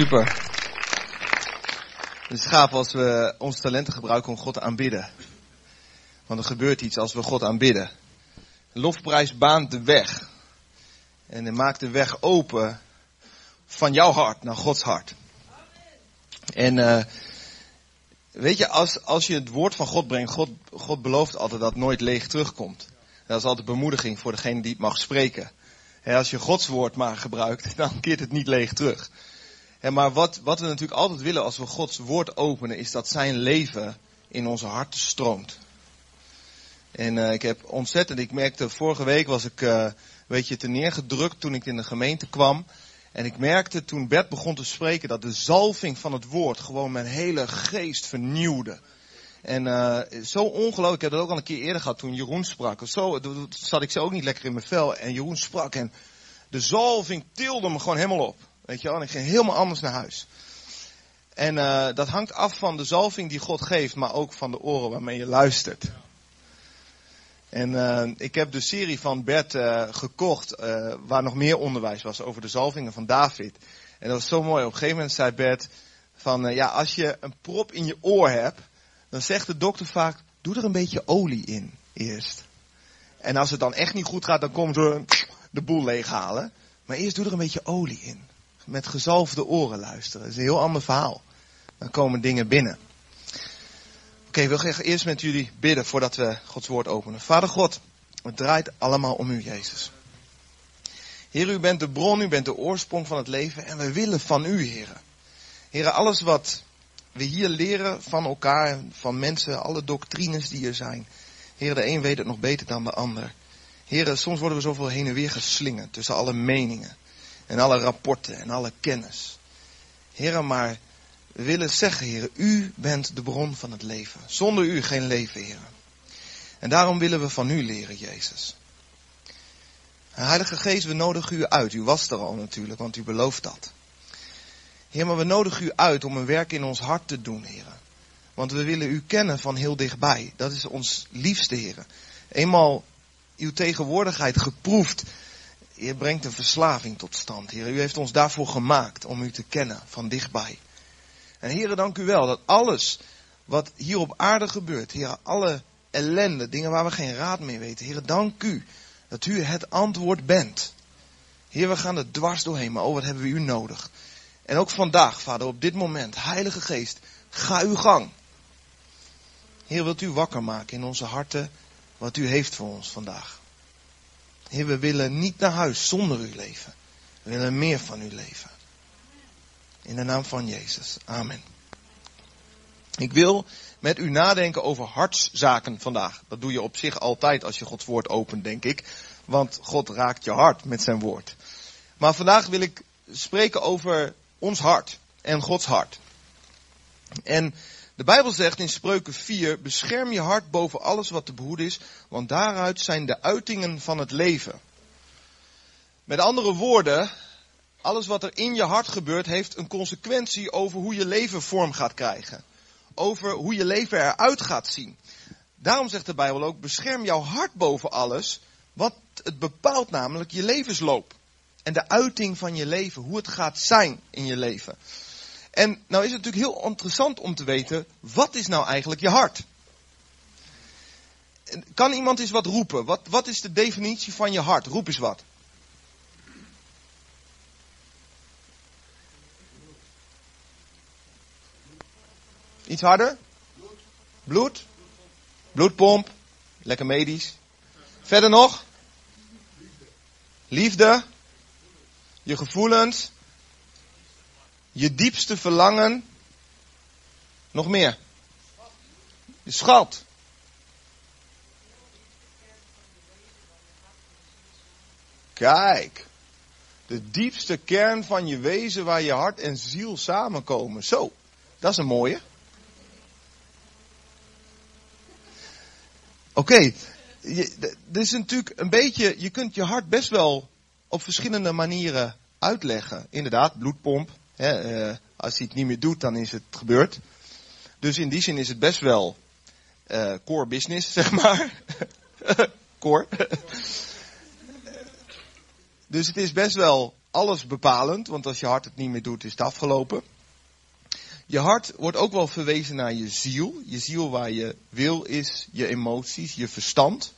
super. Het is gaaf als we onze talenten gebruiken om God aanbidden. Want er gebeurt iets als we God aanbidden. Lofprijs baant de weg. En maakt de weg open van jouw hart naar Gods hart. En uh, weet je, als, als je het woord van God brengt, God, God belooft altijd dat het nooit leeg terugkomt. Dat is altijd bemoediging voor degene die het mag spreken. Als je Gods woord maar gebruikt, dan keert het niet leeg terug. Maar wat, wat we natuurlijk altijd willen als we Gods woord openen, is dat zijn leven in onze harten stroomt. En uh, ik heb ontzettend, ik merkte vorige week was ik uh, een beetje te neergedrukt toen ik in de gemeente kwam. En ik merkte toen Bert begon te spreken dat de zalving van het woord gewoon mijn hele geest vernieuwde. En uh, zo ongelooflijk, ik heb dat ook al een keer eerder gehad toen Jeroen sprak. Zo zat ik zo ook niet lekker in mijn vel en Jeroen sprak en de zalving tilde me gewoon helemaal op. Weet je wel, en ik ging helemaal anders naar huis. En uh, dat hangt af van de zalving die God geeft, maar ook van de oren waarmee je luistert. En uh, ik heb de serie van Bert uh, gekocht, waar nog meer onderwijs was over de zalvingen van David. En dat was zo mooi. Op een gegeven moment zei Bert van, ja, als je een prop in je oor hebt, dan zegt de dokter vaak, doe er een beetje olie in eerst. En als het dan echt niet goed gaat, dan komen ze de boel leeghalen. Maar eerst doe er een beetje olie in. Met gezalfde oren luisteren. Dat is een heel ander verhaal. Dan komen dingen binnen. Oké, okay, ik wil eerst met jullie bidden voordat we Gods woord openen. Vader God, het draait allemaal om u, Jezus. Heer, u bent de bron, u bent de oorsprong van het leven en we willen van u, Heer. Heer, alles wat we hier leren van elkaar, van mensen, alle doctrines die er zijn. Heer, de een weet het nog beter dan de ander. Heer, soms worden we zoveel heen en weer geslingerd tussen alle meningen en alle rapporten en alle kennis. Heer, maar we willen zeggen, Heer, u bent de bron van het leven. Zonder u geen leven, Heer. En daarom willen we van u leren, Jezus. Heilige Geest, we nodigen u uit. U was er al natuurlijk, want u belooft dat. Heer, maar we nodigen u uit om een werk in ons hart te doen, Heer. Want we willen u kennen van heel dichtbij. Dat is ons liefste, Heer. Eenmaal uw tegenwoordigheid geproefd, Heer, brengt een verslaving tot stand, Heer. U heeft ons daarvoor gemaakt om u te kennen van dichtbij. En Heer, dank u wel dat alles wat hier op aarde gebeurt, Heer, alle ellende, dingen waar we geen raad mee weten, Heer, dank u dat u het antwoord bent. Heer, we gaan er dwars doorheen, maar oh, wat hebben we u nodig? En ook vandaag, Vader, op dit moment, Heilige Geest, ga uw gang. Heer, wilt u wakker maken in onze harten wat u heeft voor ons vandaag. Heer, we willen niet naar huis zonder uw leven. We willen meer van uw leven. In de naam van Jezus. Amen. Ik wil met u nadenken over hartszaken vandaag. Dat doe je op zich altijd als je Gods woord opent, denk ik. Want God raakt je hart met zijn woord. Maar vandaag wil ik spreken over ons hart en Gods hart. En de Bijbel zegt in Spreuken 4, bescherm je hart boven alles wat te behoeden is, want daaruit zijn de uitingen van het leven. Met andere woorden, alles wat er in je hart gebeurt heeft een consequentie over hoe je leven vorm gaat krijgen. Over hoe je leven eruit gaat zien. Daarom zegt de Bijbel ook, bescherm jouw hart boven alles, wat het bepaalt namelijk je levensloop. En de uiting van je leven, hoe het gaat zijn in je leven. En nou is het natuurlijk heel interessant om te weten, wat is nou eigenlijk je hart? Kan iemand eens wat roepen? Wat, wat is de definitie van je hart? Roep eens wat. Iets harder? Bloed? Bloedpomp? Lekker medisch. Verder nog? Liefde? Je gevoelens? Je diepste verlangen? Nog meer? Je schat. Kijk. De diepste kern van je wezen waar je hart en ziel samenkomen. Zo, dat is een mooie. Oké, okay. dit is natuurlijk een beetje, je kunt je hart best wel op verschillende manieren uitleggen. Inderdaad, bloedpomp. Uh, als hij het niet meer doet, dan is het gebeurd. Dus in die zin is het best wel uh, core business, zeg maar. core. dus het is best wel alles bepalend, want als je hart het niet meer doet, is het afgelopen. Je hart wordt ook wel verwezen naar je ziel. Je ziel waar je wil is, je emoties, je verstand.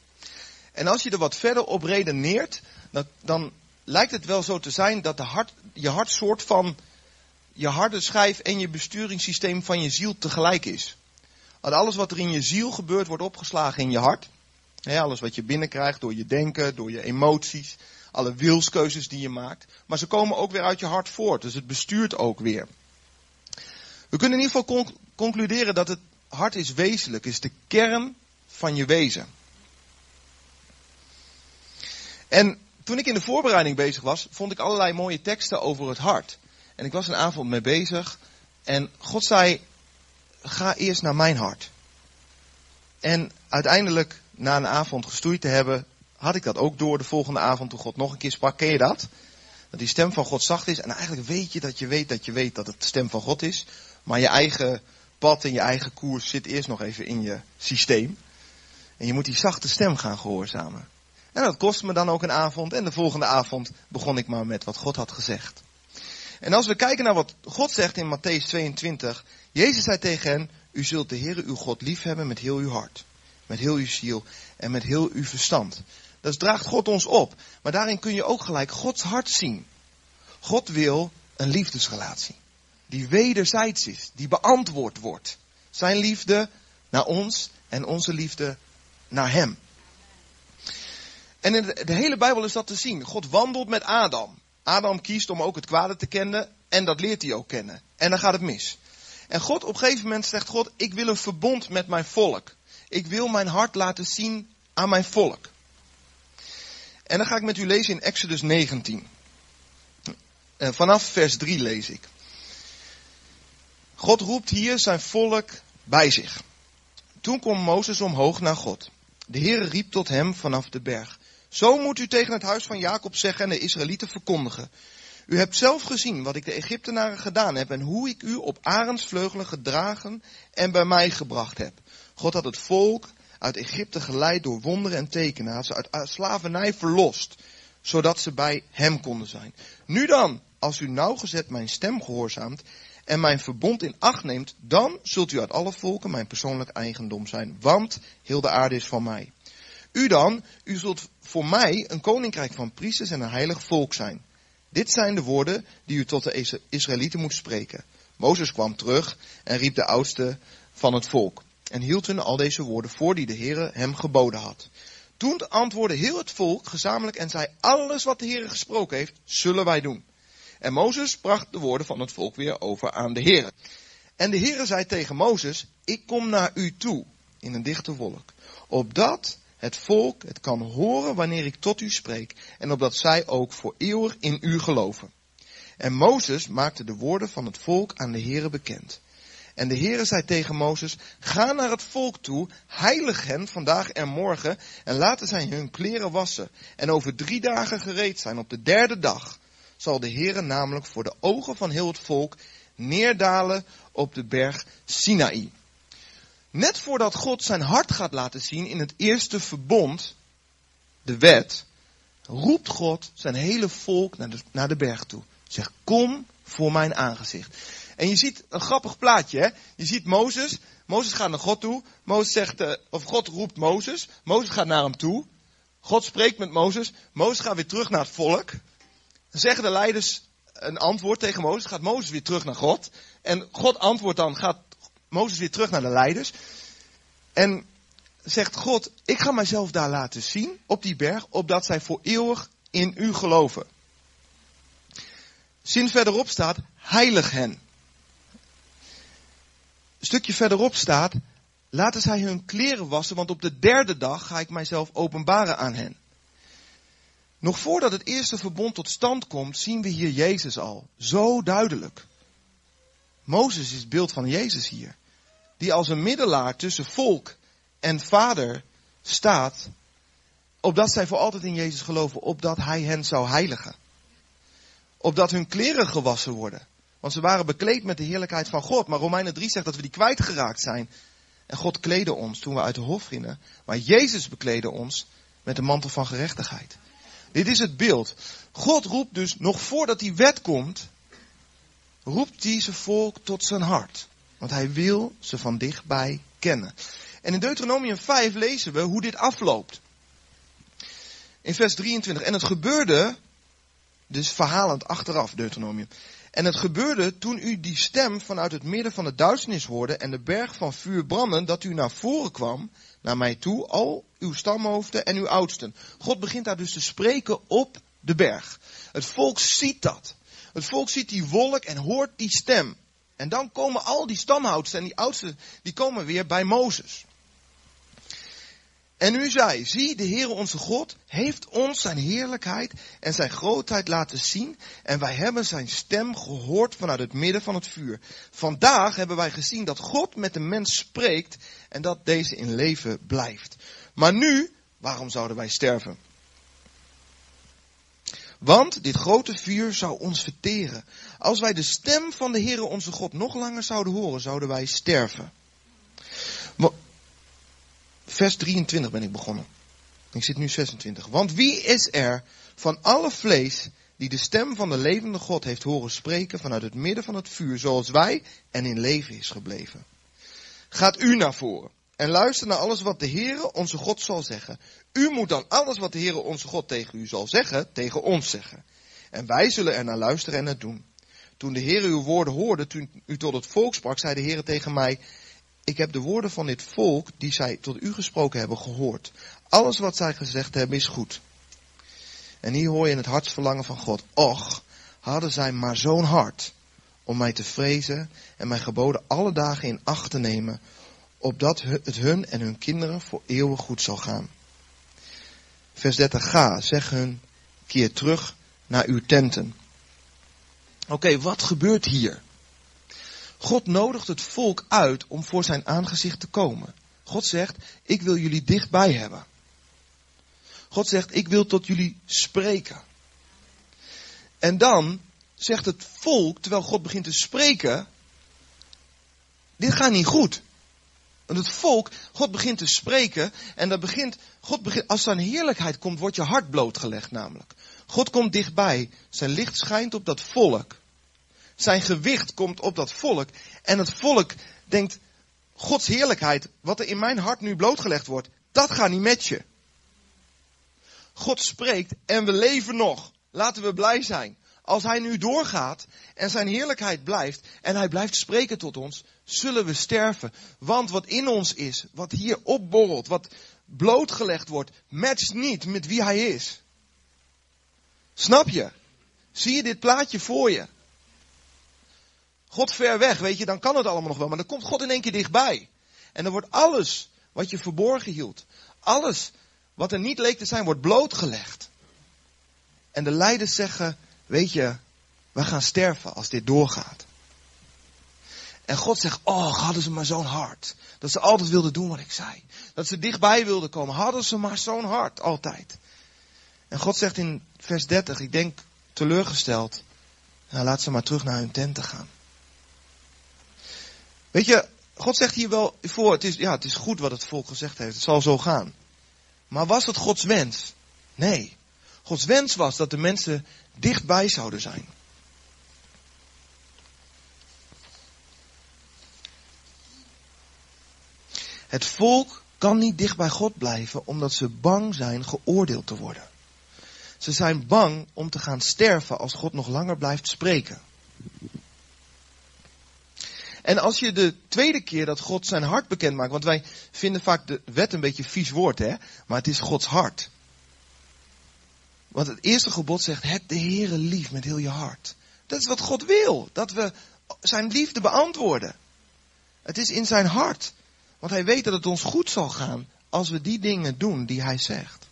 En als je er wat verder op redeneert, dan, dan lijkt het wel zo te zijn dat de hart, je hart soort van je harde schijf en je besturingssysteem van je ziel tegelijk is. alles wat er in je ziel gebeurt, wordt opgeslagen in je hart. alles wat je binnenkrijgt door je denken, door je emoties, alle wilskeuzes die je maakt. Maar ze komen ook weer uit je hart voort, dus het bestuurt ook weer. We kunnen in ieder geval concluderen dat het hart is wezenlijk, is de kern van je wezen. En toen ik in de voorbereiding bezig was, vond ik allerlei mooie teksten over het hart. En ik was een avond mee bezig. En God zei, ga eerst naar mijn hart. En uiteindelijk, na een avond gestoeid te hebben, had ik dat ook door de volgende avond toen God nog een keer sprak. Ken je dat? Dat die stem van God zacht is. En eigenlijk weet je dat je weet dat je weet dat het de stem van God is. Maar je eigen pad en je eigen koers zit eerst nog even in je systeem. En je moet die zachte stem gaan gehoorzamen. En dat kostte me dan ook een avond. En de volgende avond begon ik maar met wat God had gezegd. En als we kijken naar wat God zegt in Matthäus 22. Jezus zei tegen hen, u zult de Heere uw God liefhebben met heel uw hart. Met heel uw ziel en met heel uw verstand. Dat draagt God ons op. Maar daarin kun je ook gelijk Gods hart zien. God wil een liefdesrelatie. Die wederzijds is. Die beantwoord wordt. Zijn liefde naar ons en onze liefde naar hem. En in de, hele Bijbel is dat te zien. God wandelt met Adam. Adam kiest om ook het kwade te kennen en dat leert hij ook kennen. En dan gaat het mis. En God op een gegeven moment zegt God, ik wil een verbond met mijn volk. Ik wil mijn hart laten zien aan mijn volk. En dan ga ik met u lezen in Exodus 19. Eh, vanaf vers 3 lees ik. God roept hier zijn volk bij zich. Toen kwam Mozes omhoog naar God. De Heere riep tot hem vanaf de berg. Zo moet u tegen het huis van Jacob zeggen en de Israëlieten verkondigen. U hebt zelf gezien wat ik de Egyptenaren gedaan heb en hoe ik u op arendsvleugelen gedragen en bij mij gebracht heb. God had het volk uit Egypte geleid door wonderen en tekenen, had ze uit slavernij verlost, zodat ze bij hem konden zijn. Nu dan, als u nauwgezet mijn stem gehoorzaamt en mijn verbond in acht neemt, dan zult u uit alle volken mijn persoonlijk eigendom zijn, want heel de aarde is van mij. U dan, u zult voor mij een koninkrijk van priesters en een heilig volk zijn. Dit zijn de woorden die u tot de Israëlieten moet spreken. Mozes kwam terug en riep de oudste van het volk. En hield hun al deze woorden voor die de Heere hem geboden had. Toen antwoordde heel het volk gezamenlijk en zei, alles wat de Heere gesproken heeft, zullen wij doen. En Mozes bracht de woorden van het volk weer over aan de Heere. En de Heere zei tegen Mozes, ik kom naar u toe in een dichte wolk, opdat het volk het kan horen wanneer ik tot u spreek, en opdat zij ook voor eeuwig in u geloven. En Mozes maakte de woorden van het volk aan de Heere bekend. En de Heere zei tegen Mozes, ga naar het volk toe, heilig hen vandaag en morgen, en laten zij hun kleren wassen, en over drie dagen gereed zijn. Op de derde dag zal de Heere namelijk voor de ogen van heel het volk neerdalen op de berg Sinaï. Net voordat God zijn hart gaat laten zien in het eerste verbond, de wet, roept God zijn hele volk naar de, naar de berg toe. Zegt, kom voor mijn aangezicht. En je ziet een grappig plaatje, hè? Je ziet Mozes. Mozes gaat naar God toe. Mozes zegt, uh, of God roept Mozes. Mozes gaat naar hem toe. God spreekt met Mozes. Mozes gaat weer terug naar het volk. Dan zeggen de leiders een antwoord tegen Mozes. Gaat Mozes weer terug naar God. En God antwoordt dan, gaat Mozes weer terug naar de leiders. En zegt God, ik ga mijzelf daar laten zien op die berg, opdat zij voor eeuwig in u geloven. Sinds verderop staat, heilig hen. Een stukje verderop staat, laten zij hun kleren wassen, want op de derde dag ga ik mijzelf openbaren aan hen. Nog voordat het eerste verbond tot stand komt, zien we hier Jezus al. Zo duidelijk. Mozes is het beeld van Jezus hier die als een middelaar tussen volk en vader staat, opdat zij voor altijd in Jezus geloven, opdat hij hen zou heiligen. Opdat hun kleren gewassen worden. Want ze waren bekleed met de heerlijkheid van God. Maar Romeinen 3 zegt dat we die kwijtgeraakt zijn. En God kleedde ons toen we uit de hof gingen. Maar Jezus bekleedde ons met de mantel van gerechtigheid. Dit is het beeld. God roept dus nog voordat die wet komt, roept hij zijn volk tot zijn hart. Want hij wil ze van dichtbij kennen. En in Deuteronomium 5 lezen we hoe dit afloopt. In vers 23. En het gebeurde, dus verhalend achteraf, Deuteronomium. En het gebeurde toen u die stem vanuit het midden van de duisternis hoorde en de berg van vuur branden, dat u naar voren kwam, naar mij toe, al uw stamhoofden en uw oudsten. God begint daar dus te spreken op de berg. Het volk ziet dat. Het volk ziet die wolk en hoort die stem. En dan komen al die stamhoudsten en die oudsten, die komen weer bij Mozes. En u zei, zie, de Heere onze God heeft ons zijn heerlijkheid en zijn grootheid laten zien. En wij hebben zijn stem gehoord vanuit het midden van het vuur. Vandaag hebben wij gezien dat God met de mens spreekt en dat deze in leven blijft. Maar nu, waarom zouden wij sterven? Want dit grote vuur zou ons verteren. Als wij de stem van de Heere onze God nog langer zouden horen, zouden wij sterven. Vers 23 ben ik begonnen. Ik zit nu 26. Want wie is er van alle vlees die de stem van de levende God heeft horen spreken vanuit het midden van het vuur, zoals wij, en in leven is gebleven? Gaat u naar voren en luister naar alles wat de Heere onze God zal zeggen. U moet dan alles wat de Heere onze God tegen u zal zeggen, tegen ons zeggen. En wij zullen er naar luisteren en het doen. Toen de Heere uw woorden hoorde, toen u tot het volk sprak, zei de Heere tegen mij, ik heb de woorden van dit volk, die zij tot u gesproken hebben, gehoord. Alles wat zij gezegd hebben is goed. En hier hoor je het hartsverlangen van God. Och, hadden zij maar zo'n hart om mij te vrezen en mijn geboden alle dagen in acht te nemen, opdat het hun en hun kinderen voor eeuwig goed zal gaan. Vers 30, ga, zeg hun, keer terug naar uw tenten. Oké, wat gebeurt hier? God nodigt het volk uit om voor zijn aangezicht te komen. God zegt, ik wil jullie dichtbij hebben. God zegt, ik wil tot jullie spreken. En dan zegt het volk, terwijl God begint te spreken, dit gaat niet goed. Want het volk, God begint te spreken en dat begint, God begint, als zijn heerlijkheid komt, wordt je hart blootgelegd namelijk. God komt dichtbij, zijn licht schijnt op dat volk. Zijn gewicht komt op dat volk. En het volk denkt, Gods heerlijkheid, wat er in mijn hart nu blootgelegd wordt, dat gaat niet met je. God spreekt en we leven nog. Laten we blij zijn. Als hij nu doorgaat en zijn heerlijkheid blijft en hij blijft spreken tot ons, zullen we sterven. Want wat in ons is, wat hier opborrelt, wat blootgelegd wordt, matcht niet met wie hij is. Snap je? Zie je dit plaatje voor je? God ver weg, weet je, dan kan het allemaal nog wel. Maar dan komt God in één keer dichtbij. En dan wordt alles wat je verborgen hield, alles wat er niet leek te zijn, wordt blootgelegd. En de leiders zeggen, weet je, we gaan sterven als dit doorgaat. En God zegt, oh, hadden ze maar zo'n hart. Dat ze altijd wilden doen wat ik zei. Dat ze dichtbij wilden komen. Hadden ze maar zo'n hart, altijd. En God zegt in vers 30, ik denk teleurgesteld, nou, laat ze maar terug naar hun tenten gaan. Weet je, God zegt hier wel voor, het is, ja, het is goed wat het volk gezegd heeft, het zal zo gaan. Maar was het Gods wens? Nee. Gods wens was dat de mensen dichtbij zouden zijn. Het volk kan niet dicht bij God blijven omdat ze bang zijn geoordeeld te worden. Ze zijn bang om te gaan sterven als God nog langer blijft spreken. En als je de tweede keer dat God zijn hart bekend maakt, want wij vinden vaak de wet een beetje vies woord, hè? Maar het is Gods hart. Want het eerste gebod zegt, heb de Heere lief met heel je hart. Dat is wat God wil, dat we zijn liefde beantwoorden. Het is in zijn hart. Want hij weet dat het ons goed zal gaan als we die dingen doen die hij zegt.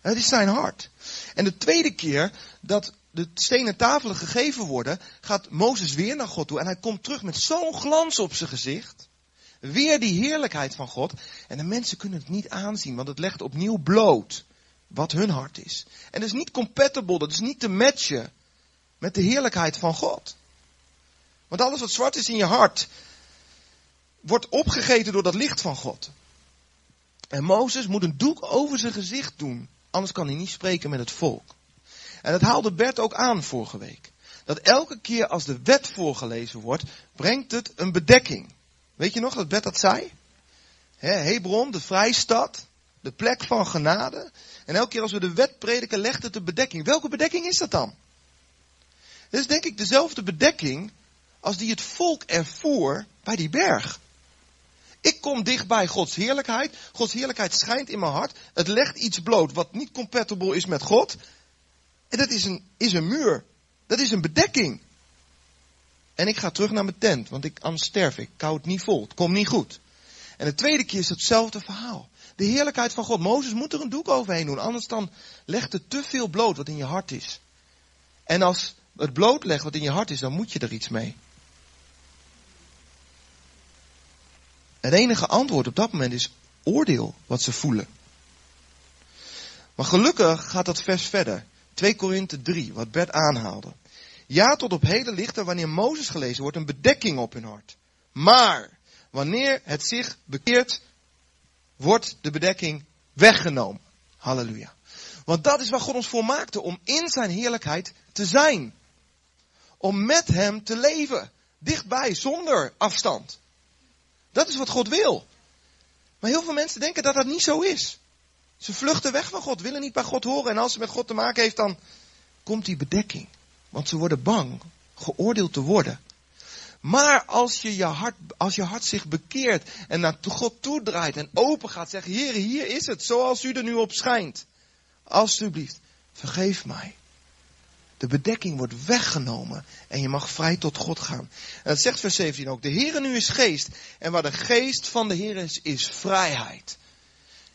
Het is zijn hart. En de tweede keer dat de stenen tafelen gegeven worden, gaat Mozes weer naar God toe en hij komt terug met zo'n glans op zijn gezicht. Weer die heerlijkheid van God. En de mensen kunnen het niet aanzien, want het legt opnieuw bloot wat hun hart is. En dat is niet compatible, dat is niet te matchen met de heerlijkheid van God. Want alles wat zwart is in je hart, wordt opgegeten door dat licht van God. En Mozes moet een doek over zijn gezicht doen Anders kan hij niet spreken met het volk. En dat haalde Bert ook aan vorige week. Dat elke keer als de wet voorgelezen wordt, brengt het een bedekking. Weet je nog dat Bert dat zei? Hebron, de vrijstad, de plek van genade. En elke keer als we de wet prediken, legt het een bedekking. Welke bedekking is dat dan? Dat is denk ik dezelfde bedekking als die het volk ervoer bij die berg. Ik kom dichtbij Gods heerlijkheid. Gods heerlijkheid schijnt in mijn hart. Het legt iets bloot wat niet compatible is met God. En dat is een, is een muur. Dat is een bedekking. En ik ga terug naar mijn tent, want ik, anders sterf ik. Het niet vol. Het komt niet goed. En de tweede keer is hetzelfde verhaal. De heerlijkheid van God. Mozes moet er een doek overheen doen. Anders dan legt het te veel bloot wat in je hart is. En als het bloot legt wat in je hart is, dan moet je er iets mee. Het enige antwoord op dat moment is oordeel wat ze voelen. Maar gelukkig gaat dat vers verder. 2 Korinthe 3, wat Bert aanhaalde. Ja, tot op heden ligt er wanneer Mozes gelezen wordt een bedekking op hun hart. Maar wanneer het zich bekeert, wordt de bedekking weggenomen. Halleluja. Want dat is waar God ons voor maakte, om in zijn heerlijkheid te zijn. Om met hem te leven. Dichtbij, zonder afstand. Dat is wat God wil. Maar heel veel mensen denken dat dat niet zo is. Ze vluchten weg van God, willen niet bij God horen. En als ze met God te maken heeft, dan komt die bedekking. Want ze worden bang geoordeeld te worden. Maar als je, je hart, als je hart zich bekeert en naar God toedraait en open gaat zeggen, Heer, hier is het, zoals u er nu op schijnt. Alsjeblieft, vergeef mij. De bedekking wordt weggenomen en je mag vrij tot God gaan. En dat zegt vers 17 ook. De Heer nu is geest. En waar de geest van de Heer is, is vrijheid.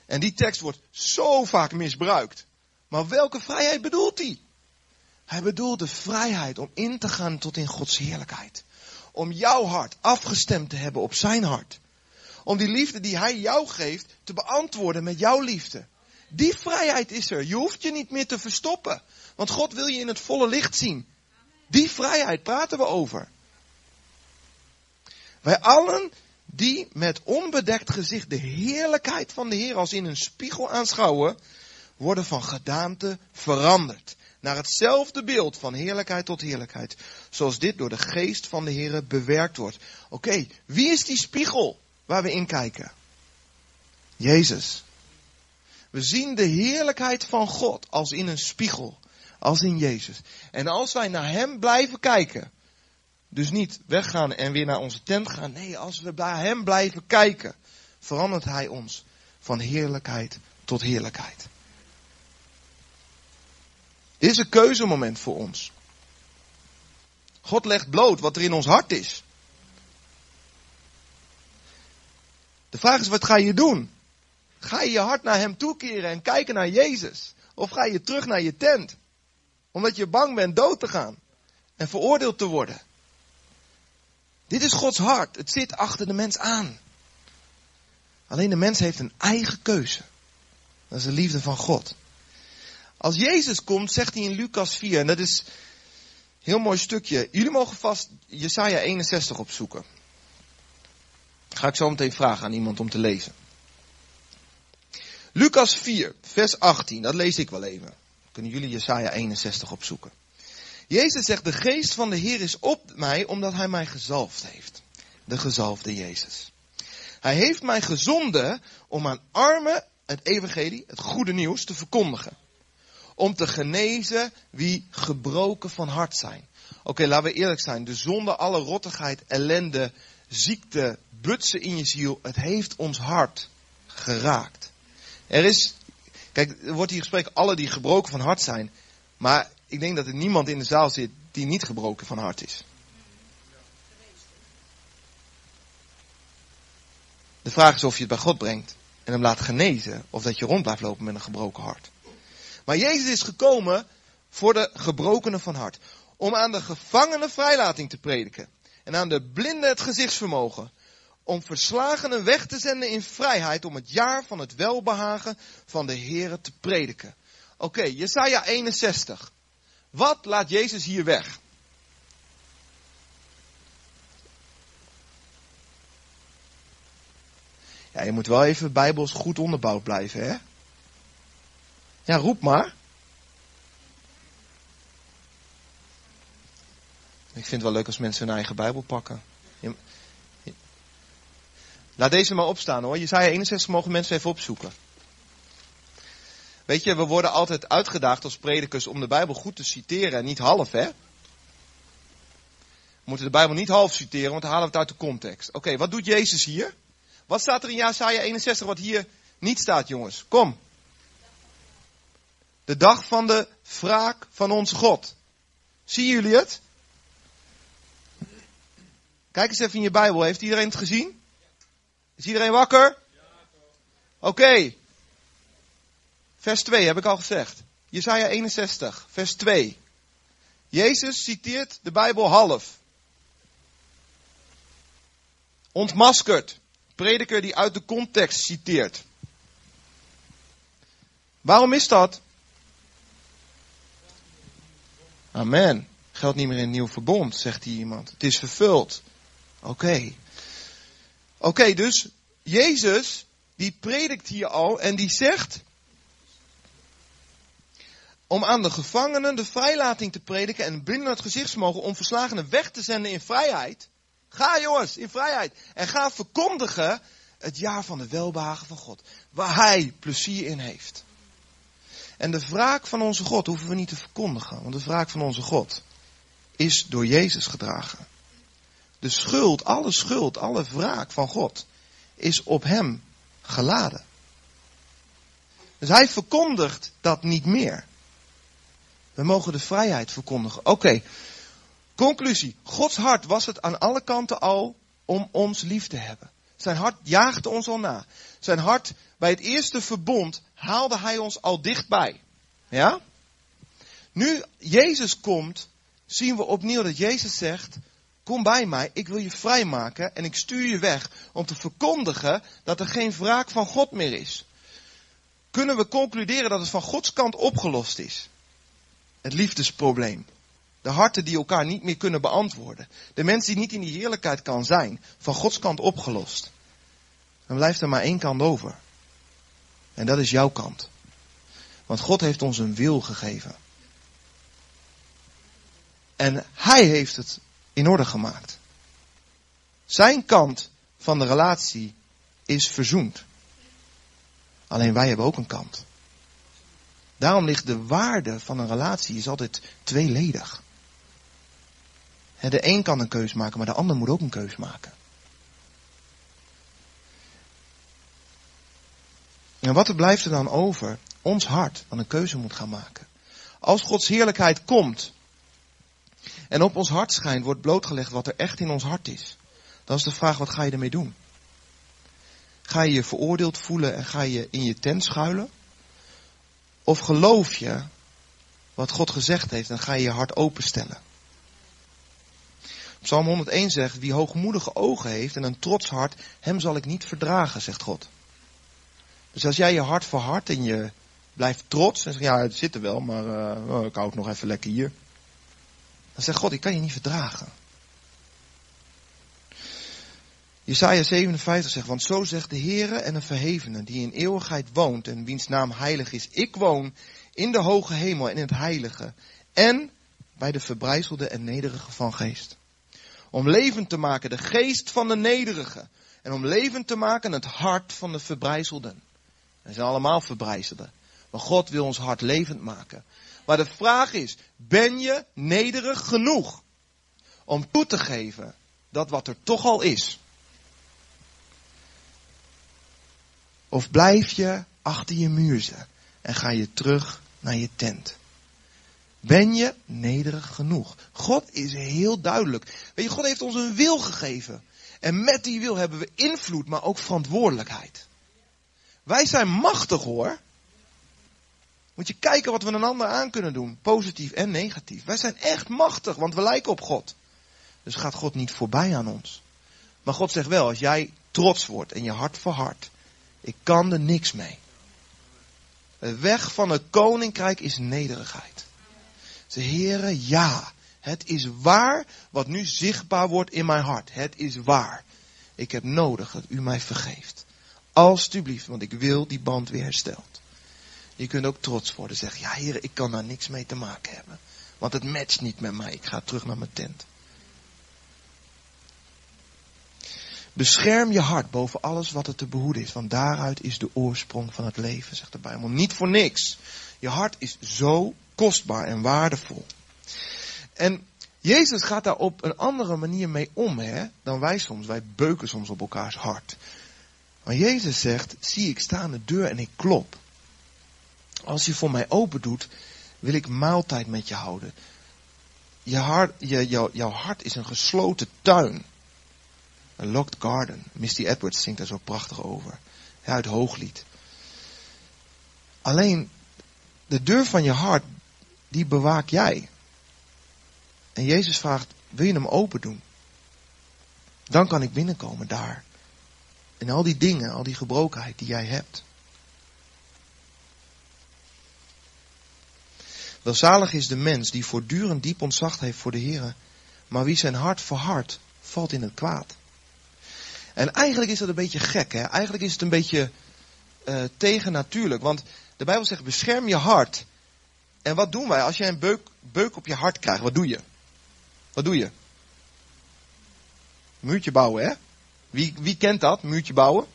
En die tekst wordt zo vaak misbruikt. Maar welke vrijheid bedoelt hij? Hij bedoelt de vrijheid om in te gaan tot in Gods heerlijkheid. Om jouw hart afgestemd te hebben op zijn hart. Om die liefde die hij jou geeft te beantwoorden met jouw liefde. Die vrijheid is er. Je hoeft je niet meer te verstoppen. Want God wil je in het volle licht zien. Die vrijheid praten we over. Wij allen die met onbedekt gezicht de heerlijkheid van de Heer als in een spiegel aanschouwen, worden van gedaante veranderd. Naar hetzelfde beeld van heerlijkheid tot heerlijkheid. Zoals dit door de geest van de Heer bewerkt wordt. Oké, wie is die spiegel waar we in kijken? Jezus. We zien de heerlijkheid van God als in een spiegel als in Jezus. En als wij naar Hem blijven kijken, dus niet weggaan en weer naar onze tent gaan. Nee, als we bij Hem blijven kijken, verandert Hij ons van heerlijkheid tot heerlijkheid. Dit is een keuzemoment voor ons. God legt bloot wat er in ons hart is. De vraag is, wat ga je doen? Ga je je hart naar Hem toekeren en kijken naar Jezus? Of ga je terug naar je tent? Omdat je bang bent dood te gaan. En veroordeeld te worden. Dit is Gods hart. Het zit achter de mens aan. Alleen de mens heeft een eigen keuze. Dat is de liefde van God. Als Jezus komt, zegt hij in Lucas 4, en dat is een heel mooi stukje. Jullie mogen vast Jesaja 61 opzoeken. ga ik zo meteen vragen aan iemand om te lezen. Lucas 4, vers 18, dat lees ik wel even. Kunnen jullie Jesaja 61 opzoeken. Jezus zegt, de geest van de Heer is op mij omdat hij mij gezalfd heeft. De gezalfde Jezus. Hij heeft mij gezonden om aan armen het evangelie, het goede nieuws, te verkondigen. Om te genezen wie gebroken van hart zijn. Oké, laten we eerlijk zijn. De zonde, alle rottigheid, ellende, ziekte, butsen in je ziel. Het heeft ons hart geraakt. Er is Kijk, er wordt hier gesproken alle die gebroken van hart zijn. Maar ik denk dat er niemand in de zaal zit die niet gebroken van hart is. De vraag is of je het bij God brengt en hem laat genezen. Of dat je rond blijft lopen met een gebroken hart. Maar Jezus is gekomen voor de gebrokenen van hart. Om aan de gevangenen vrijlating te prediken. En aan de blinden het gezichtsvermogen om verslagenen weg te zenden in vrijheid om het jaar van het welbehagen van de Heere te prediken. Oké, Jesaja 61. Wat laat Jezus hier weg? Ja, je moet wel even bijbels goed onderbouwd blijven, hè? Ja, roep maar. Ik vind het wel leuk als mensen hun eigen Bijbel pakken. Laat deze maar opstaan hoor. Jezaja 61 mogen mensen even opzoeken. Weet je, we worden altijd uitgedaagd als predikers om de Bijbel goed te citeren en niet half, hè? We moeten de Bijbel niet half citeren, want dan halen we het uit de context. Oké, wat doet Jezus hier? Wat staat er in Jesaja 61 wat hier niet staat, jongens? Kom. De dag van de wraak van onze God. Zien jullie het? Kijk eens even in je Bijbel. Heeft iedereen het gezien? Is iedereen wakker? Oké. Vers 2 heb ik al gezegd. Jesaja 61, vers 2. Jezus citeert de Bijbel half. Ontmaskerd. Prediker die uit de context citeert. Waarom is dat? Amen. Geldt niet meer in een nieuw verbond, zegt hier iemand. Het is vervuld. Oké. Oké, dus Jezus, die predikt hier al en die zegt, om aan de gevangenen de vrijlating te prediken en binnen het gezichtsmogen om verslagenen weg te zenden in vrijheid. Ga jongens, in vrijheid. En ga verkondigen het jaar van de welbehagen van God. Waar Hij plezier in heeft. En de wraak van onze God hoeven we niet te verkondigen. Want de wraak van onze God is door Jezus gedragen. De schuld, alle schuld, alle wraak van God is op Hem geladen. Dus Hij verkondigt dat niet meer. We mogen de vrijheid verkondigen. Oké, conclusie. Gods hart was het aan alle kanten al om ons lief te hebben. Zijn hart jaagde ons al na. Zijn hart bij het eerste verbond haalde hij ons al dichtbij. Ja? Nu Jezus komt, zien we opnieuw dat Jezus zegt, kom bij mij, ik wil je vrijmaken en ik stuur je weg om te verkondigen dat er geen wraak van God meer is. Kunnen we concluderen dat het van Gods kant opgelost is? Het liefdesprobleem. De harten die elkaar niet meer kunnen beantwoorden. De mensen die niet in die heerlijkheid kan zijn. Van Gods kant opgelost. Dan blijft er maar één kant over. En dat is jouw kant. Want God heeft ons een wil gegeven. En Hij heeft het in orde gemaakt. Zijn kant van de relatie is verzoend. Alleen wij hebben ook een kant. Daarom ligt de waarde van een relatie is altijd tweeledig. De een kan een keus maken, maar de ander moet ook een keus maken. En wat er blijft er dan over? Ons hart, dat een keuze moet gaan maken. Als Gods heerlijkheid komt en op ons hart schijnt, wordt blootgelegd wat er echt in ons hart is. Dan is de vraag, wat ga je ermee doen? Ga je je veroordeeld voelen en ga je in je tent schuilen? Of geloof je wat God gezegd heeft en ga je je hart openstellen? Psalm 101 zegt, wie hoogmoedige ogen heeft en een trots hart, hem zal ik niet verdragen, zegt God. Dus als jij je hart verhardt en je blijft trots en zegt, ja, het zit er wel, maar uh, ik hou het nog even lekker hier. Dan zegt God, ik kan je niet verdragen. Jesaja 57 zegt, want zo zegt de Heere en een verhevene die in eeuwigheid woont en wiens naam heilig is. Ik woon in de hoge hemel en in het heilige en bij de verbrijzelde en nederige van geest. Om levend te maken de geest van de nederige en om levend te maken het hart van de verbrijzelden. We zijn allemaal verbrijzelden. Maar God wil ons hart levend maken. Maar de vraag is, ben je nederig genoeg om toe te geven dat wat er toch al is? Of blijf je achter je muur en ga je terug naar je tent? Ben je nederig genoeg? God is heel duidelijk. Weet je, God heeft ons een wil gegeven. En met die wil hebben we invloed, maar ook verantwoordelijkheid. Wij zijn machtig hoor. Moet je kijken wat we een ander aan kunnen doen. Positief en negatief. Wij zijn echt machtig, want we lijken op God. Dus gaat God niet voorbij aan ons. Maar God zegt wel, als jij trots wordt en je hart verhardt. Ik kan er niks mee. De weg van het koninkrijk is nederigheid. Ze heren, ja, het is waar wat nu zichtbaar wordt in mijn hart. Het is waar. Ik heb nodig dat u mij vergeeft. Alsjeblieft, want ik wil die band weer hersteld. Je kunt ook trots worden. Zeggen, ja heer, ik kan daar niks mee te maken hebben. Want het matcht niet met mij. Ik ga terug naar mijn tent. Bescherm je hart boven alles wat er te behoeden is. Want daaruit is de oorsprong van het leven, zegt de Bijbel. Niet voor niks. Je hart is zo kostbaar en waardevol. En Jezus gaat daar op een andere manier mee om hè, dan wij soms. Wij beuken soms op elkaars hart. Maar Jezus zegt, zie ik sta aan de deur en ik klop. Als je voor mij open doet, wil ik maaltijd met je houden. Je hart, je, jou, jouw hart is een gesloten tuin. Een locked garden. Misty Edwards zingt daar zo prachtig over. Ja, uit Hooglied. Alleen, de deur van je hart, die bewaak jij. En Jezus vraagt, wil je hem open doen? Dan kan ik binnenkomen daar. En al die dingen, al die gebrokenheid die jij hebt. Welzalig is de mens die voortdurend diep ontzacht heeft voor de Heer, maar wie zijn hart verhardt, valt in het kwaad. En eigenlijk is dat een beetje gek, hè? Eigenlijk is het een beetje uh, tegennatuurlijk, want de Bijbel zegt bescherm je hart. En wat doen wij als jij een beuk, beuk op je hart krijgt? Wat doe je? Wat doe je? Muurtje bouwen, hè? Wie, wie kent dat, muurtje bouwen?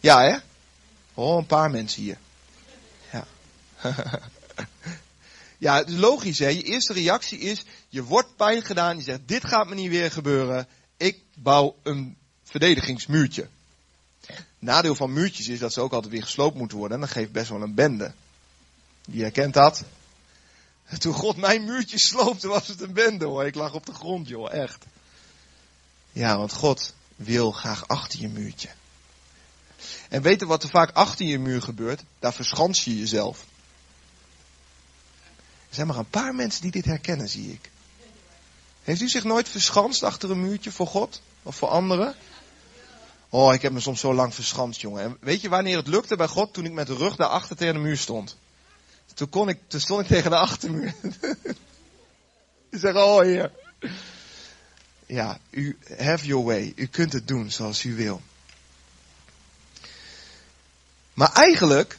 Ja, hè? Oh, een paar mensen hier. Ja. ja, het is logisch, hè? Je eerste reactie is, je wordt pijn gedaan, je zegt, dit gaat me niet weer gebeuren, ik bouw een verdedigingsmuurtje. Nadeel van muurtjes is dat ze ook altijd weer gesloopt moeten worden en dat geeft best wel een bende. Wie herkent dat? Toen God mijn muurtje sloopte was het een bende hoor. Ik lag op de grond joh, echt. Ja, want God wil graag achter je muurtje. En weten wat er vaak achter je muur gebeurt? Daar verschans je jezelf. Er zijn maar een paar mensen die dit herkennen, zie ik. Heeft u zich nooit verschanst achter een muurtje voor God? Of voor anderen? Oh, ik heb me soms zo lang verschanst, jongen. En weet je wanneer het lukte bij God? Toen ik met de rug daarachter tegen de muur stond. Toen, kon ik, toen stond ik tegen de achtermuur. Ik zeg, oh heer. Ja, u have your way. U kunt het doen zoals u wil. Maar eigenlijk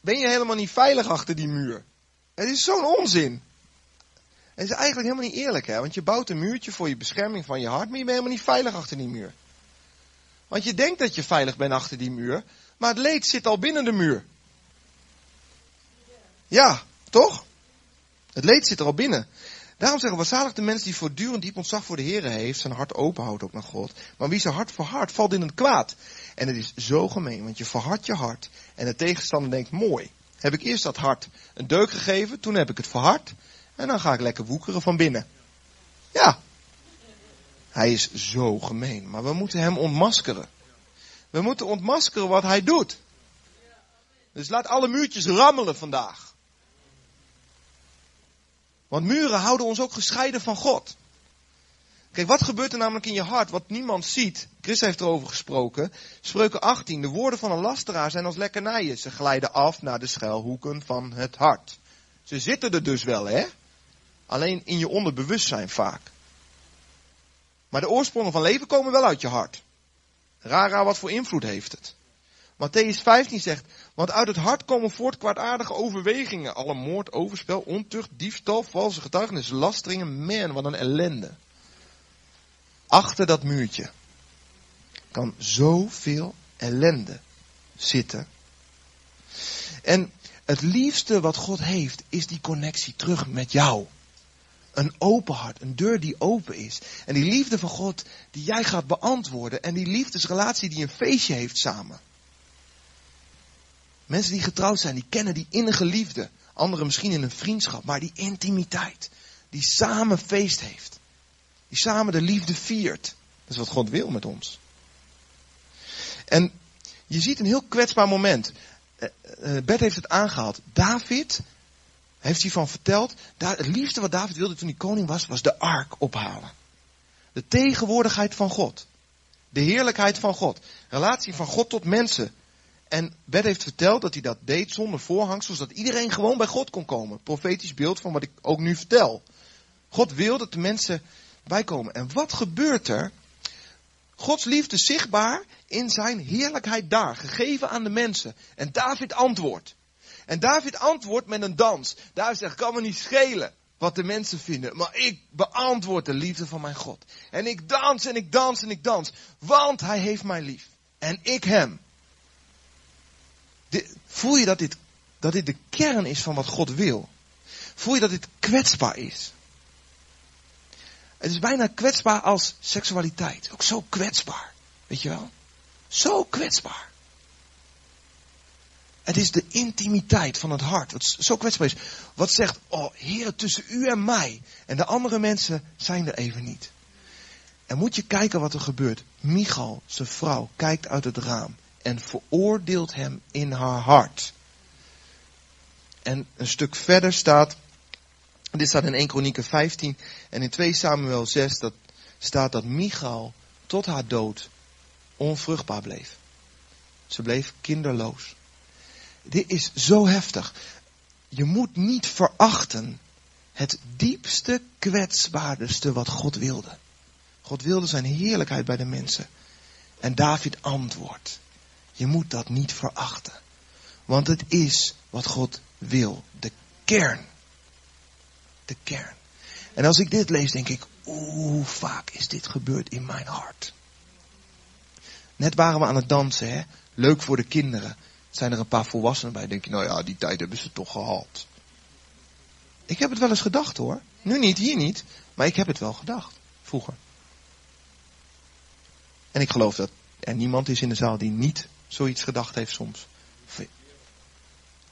ben je helemaal niet veilig achter die muur. Het is zo'n onzin. Het is eigenlijk helemaal niet eerlijk, hè? Want je bouwt een muurtje voor je bescherming van je hart, maar je bent helemaal niet veilig achter die muur. Want je denkt dat je veilig bent achter die muur, maar het leed zit al binnen de muur. Ja, toch? Het leed zit er al binnen. Daarom zeggen we, zalig de mens die voortdurend diep ontzag voor de Heer heeft, zijn hart open houdt ook naar God. Maar wie zijn hart verhardt, valt in het kwaad. En het is zo gemeen, want je verhardt je hart. En de tegenstander denkt, mooi. Heb ik eerst dat hart een deuk gegeven, toen heb ik het verhard. En dan ga ik lekker woekeren van binnen. Ja. Hij is zo gemeen, maar we moeten hem ontmaskeren. We moeten ontmaskeren wat hij doet. Dus laat alle muurtjes rammelen vandaag. Want muren houden ons ook gescheiden van God. Kijk, wat gebeurt er namelijk in je hart wat niemand ziet? Chris heeft erover gesproken. Spreuken 18. De woorden van een lasteraar zijn als lekkernijen. Ze glijden af naar de schuilhoeken van het hart. Ze zitten er dus wel, hè? Alleen in je onderbewustzijn vaak. Maar de oorsprongen van leven komen wel uit je hart. Rara, wat voor invloed heeft het? Matthäus 15 zegt, want uit het hart komen voort kwaadaardige overwegingen. Alle moord, overspel, ontucht, diefstal, valse getuigenis, lasteringen. Man, wat een ellende. Achter dat muurtje kan zoveel ellende zitten. En het liefste wat God heeft, is die connectie terug met jou. Een open hart, een deur die open is. En die liefde van God die jij gaat beantwoorden. En die liefdesrelatie die een feestje heeft samen. Mensen die getrouwd zijn, die kennen die innige liefde. Anderen misschien in een vriendschap, maar die intimiteit. Die samen feest heeft. Die samen de liefde viert. Dat is wat God wil met ons. En je ziet een heel kwetsbaar moment. Uh, Bert heeft het aangehaald. David heeft hiervan verteld. Het liefste wat David wilde toen hij koning was, was de ark ophalen. De tegenwoordigheid van God. De heerlijkheid van God. Relatie van God tot mensen. En Bert heeft verteld dat hij dat deed zonder voorhangsels, zodat iedereen gewoon bij God kon komen. Profetisch beeld van wat ik ook nu vertel. God wil dat de mensen bijkomen. En wat gebeurt er? Gods liefde zichtbaar in zijn heerlijkheid daar, gegeven aan de mensen. En David antwoordt. En David antwoordt met een dans. David zegt, kan me niet schelen wat de mensen vinden. Maar ik beantwoord de liefde van mijn God. En ik dans en ik dans en ik dans. Want hij heeft mij lief. En ik hem. Voel je dat dit, dat dit de kern is van wat God wil? Voel je dat dit kwetsbaar is? Het is bijna kwetsbaar als seksualiteit. Ook zo kwetsbaar. Weet je wel? Zo kwetsbaar. Het is de intimiteit van het hart. Wat zo kwetsbaar is. Wat zegt, oh Heer, tussen u en mij. En de andere mensen zijn er even niet. En moet je kijken wat er gebeurt. Michal, zijn vrouw, kijkt uit het raam. En veroordeelt hem in haar hart. En een stuk verder staat. Dit staat in 1 Kronieken 15. En in 2 Samuel 6 dat staat dat Michal tot haar dood onvruchtbaar bleef. Ze bleef kinderloos. Dit is zo heftig. Je moet niet verachten het diepste, kwetsbaarste wat God wilde. God wilde zijn heerlijkheid bij de mensen. En David antwoordt. Je moet dat niet verachten. Want het is wat God wil. De kern. De kern. En als ik dit lees, denk ik, hoe vaak is dit gebeurd in mijn hart? Net waren we aan het dansen, hè? Leuk voor de kinderen. Zijn er een paar volwassenen bij? Denk je, nou ja, die tijd hebben ze toch gehad. Ik heb het wel eens gedacht hoor. Nu niet, hier niet. Maar ik heb het wel gedacht. Vroeger. En ik geloof dat er niemand is in de zaal die niet zoiets gedacht heeft soms.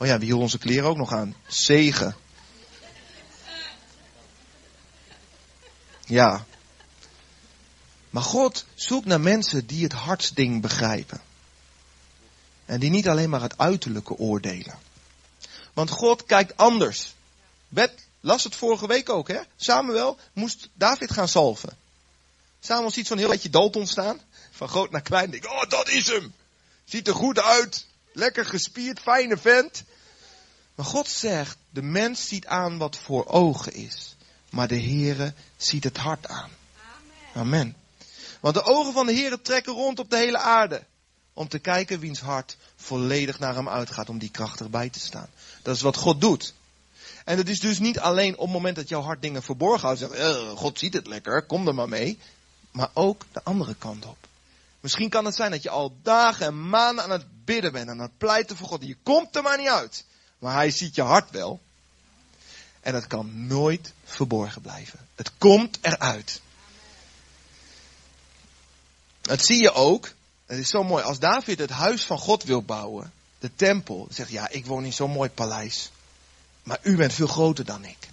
Oh ja, wie hield onze kleren ook nog aan? Zegen. Ja. Maar God zoekt naar mensen die het hartsding begrijpen. En die niet alleen maar het uiterlijke oordelen. Want God kijkt anders. Bet las het vorige week ook, hè? Samuel moest David gaan salven. Samuel ziet zo'n heel beetje Dalton staan. Van groot naar klein. Denk, oh, dat is hem. Ziet er goed uit. Lekker gespierd, fijne vent. Maar God zegt, de mens ziet aan wat voor ogen is. Maar de Heere ziet het hart aan. Amen. Amen. Want de ogen van de Heere trekken rond op de hele aarde. Om te kijken wiens hart volledig naar hem uitgaat om die krachtig bij te staan. Dat is wat God doet. En het is dus niet alleen op het moment dat jouw hart dingen verborgen houdt. Zegt, eh, God ziet het lekker, kom er maar mee. Maar ook de andere kant op. Misschien kan het zijn dat je al dagen en maanden aan het bidden bent. Aan het pleiten voor God. Je komt er maar niet uit. Maar hij ziet je hart wel. En het kan nooit verborgen blijven. Het komt eruit. Dat zie je ook het is zo mooi. Als David het huis van God wil bouwen, de tempel, zegt ja, ik woon in zo'n mooi paleis. Maar u bent veel groter dan ik.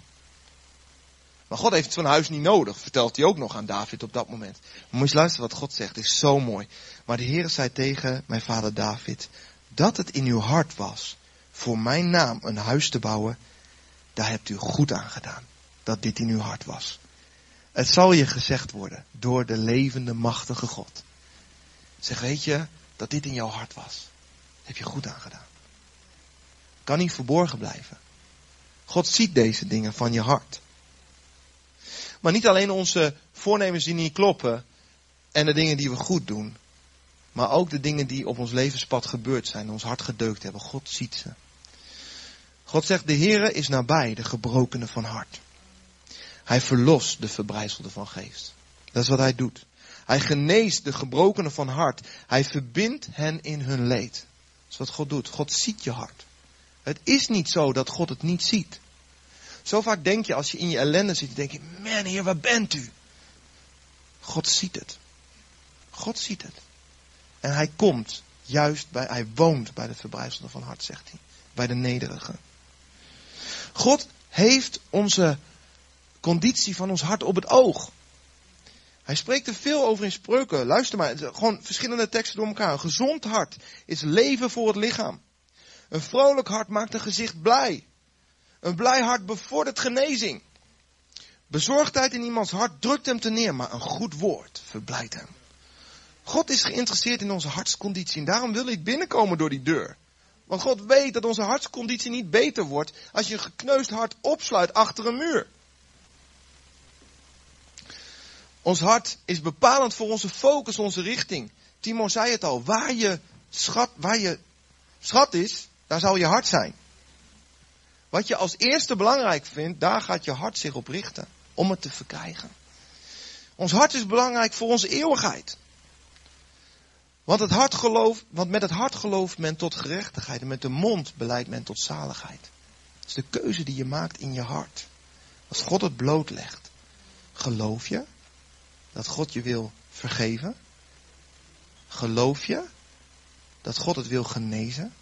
Maar God heeft zo'n huis niet nodig, vertelt hij ook nog aan David op dat moment. Maar moet je luisteren wat God zegt, is zo mooi. Maar de Heer zei tegen mijn vader David, dat het in uw hart was voor mijn naam een huis te bouwen, daar hebt u goed aan gedaan. Dat dit in uw hart was. Het zal je gezegd worden door de levende, machtige God. Zeg, weet je dat dit in jouw hart was? heb je goed aangedaan. Kan niet verborgen blijven. God ziet deze dingen van je hart. Maar niet alleen onze voornemens die niet kloppen en de dingen die we goed doen, maar ook de dingen die op ons levenspad gebeurd zijn, ons hart gedeukt hebben. God ziet ze. God zegt, de Heere is nabij de gebrokenen van hart. Hij verlost de verbrijzelde van geest. Dat is wat hij doet. Hij geneest de gebrokenen van hart. Hij verbindt hen in hun leed. Dat is wat God doet. God ziet je hart. Het is niet zo dat God het niet ziet. Zo vaak denk je als je in je ellende zit, denk je, man heer, waar bent u? God ziet het. God ziet het. En hij komt juist bij, hij woont bij de verbrijzelde van hart, zegt hij. Bij de nederige. God heeft onze conditie van ons hart op het oog. Hij spreekt er veel over in spreuken. Luister maar, gewoon verschillende teksten door elkaar. Een gezond hart is leven voor het lichaam. Een vrolijk hart maakt een gezicht blij. Een blij hart bevordert genezing. Bezorgdheid in iemands hart drukt hem te neer, maar een goed woord verblijdt hem. God is geïnteresseerd in onze hartsconditie en daarom wil ik binnenkomen door die deur. Want God weet dat onze hartsconditie niet beter wordt als je een gekneusd hart opsluit achter een muur. Ons hart is bepalend voor onze focus, onze richting. Timo zei het al, waar je schat, waar je schat is, daar zal je hart zijn. Wat je als eerste belangrijk vindt, daar gaat je hart zich op richten. Om het te verkrijgen. Ons hart is belangrijk voor onze eeuwigheid. Want, het hart want met het hart gelooft men tot gerechtigheid en met de mond beleidt men tot zaligheid. Het is de keuze die je maakt in je hart. Als God het blootlegt, geloof je dat God je wil vergeven? Geloof je dat God het wil genezen?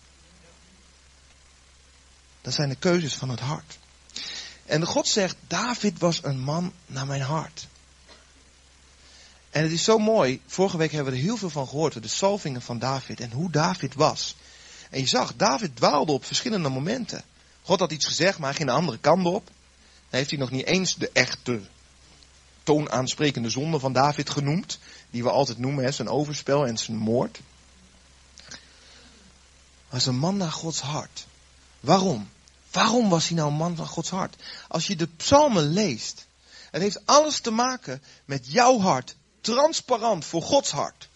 Dat zijn de keuzes van het hart. En God zegt, David was een man naar mijn hart. En het is zo mooi. Vorige week hebben we er heel veel van gehoord. De salvingen van David en hoe David was. En je zag, David dwaalde op verschillende momenten. God had iets gezegd, maar hij ging de andere kant op. Dan heeft hij nog niet eens de echte toonaansprekende zonde van David genoemd. Die we altijd noemen, zijn overspel en zijn moord. Was een man naar Gods hart. Waarom? Waarom was hij nou een man van Gods hart? Als je de psalmen leest, het heeft alles te maken met jouw hart, transparant voor Gods hart.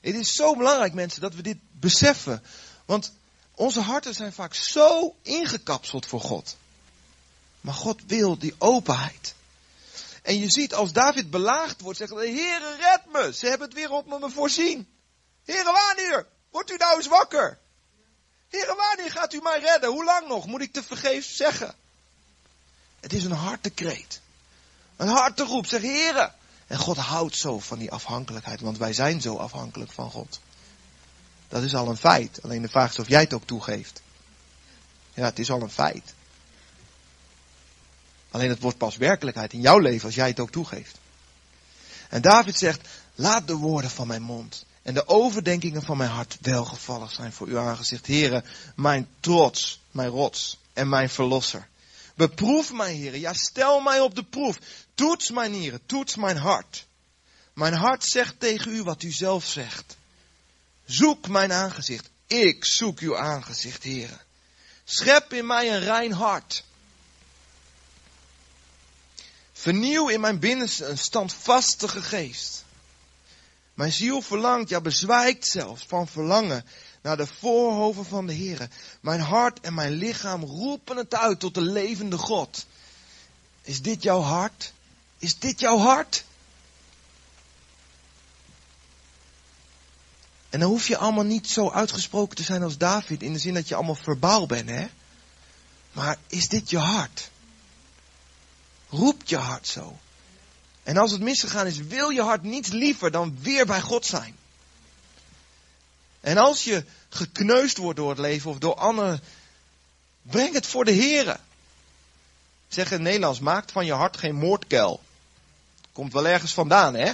Het is zo belangrijk, mensen, dat we dit beseffen. Want onze harten zijn vaak zo ingekapseld voor God. Maar God wil die openheid. En je ziet als David belaagd wordt, zegt de Heere red me. Ze hebben het weer op me voorzien. Heere wanneer? Wordt u nou eens wakker? Heere wanneer gaat u mij redden? Hoe lang nog? Moet ik te vergeefs zeggen? Het is een hartekreet. Een harteroep. Zeg Heere, en God houdt zo van die afhankelijkheid, want wij zijn zo afhankelijk van God. Dat is al een feit. Alleen de vraag is of jij het ook toegeeft. Ja, het is al een feit. Alleen het wordt pas werkelijkheid in jouw leven als jij het ook toegeeft. En David zegt, laat de woorden van mijn mond en de overdenkingen van mijn hart welgevallig zijn voor uw aangezicht. Heren, mijn trots, mijn rots en mijn verlosser. Beproef mij, heren. Ja, stel mij op de proef. Toets mijn nieren, toets mijn hart. Mijn hart zegt tegen u wat u zelf zegt. Zoek mijn aangezicht. Ik zoek uw aangezicht, heren. Schep in mij een rein hart. Vernieuw in mijn binnenste een standvastige geest. Mijn ziel verlangt, ja bezwijkt zelfs van verlangen naar de voorhoven van de Heer. Mijn hart en mijn lichaam roepen het uit tot de levende God. Is dit jouw hart? Is dit jouw hart? En dan hoef je allemaal niet zo uitgesproken te zijn als David, in de zin dat je allemaal verbaal bent, hè? Maar is dit je hart? Roept je hart zo? En als het misgegaan is, wil je hart niets liever dan weer bij God zijn. En als je gekneusd wordt door het leven of door anderen, breng het voor de Here. Zeg in Nederlands, maakt van je hart geen moordkuil. Komt wel ergens vandaan, hè?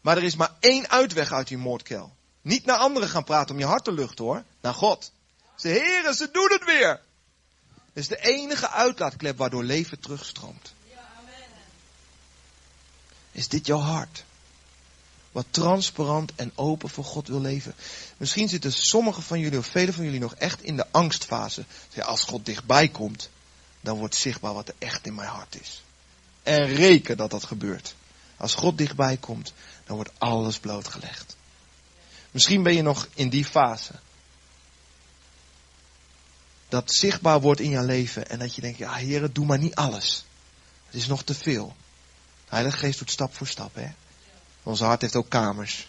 Maar er is maar één uitweg uit die moordkuil. Niet naar anderen gaan praten om je hart te luchten, hoor. Naar God. Ze heren, ze doen het weer. Het is de enige uitlaatklep waardoor leven terugstroomt. Is dit jouw hart? Wat transparant en open voor God wil leven. Misschien zitten sommigen van jullie of velen van jullie nog echt in de angstfase. Als God dichtbij komt, dan wordt zichtbaar wat er echt in mijn hart is. En reken dat dat gebeurt. Als God dichtbij komt, dan wordt alles blootgelegd. Misschien ben je nog in die fase. Dat zichtbaar wordt in jouw leven en dat je denkt, ja heren, doe maar niet alles. Het is nog te veel. Heilige Geest doet stap voor stap, hè. Onze hart heeft ook kamers.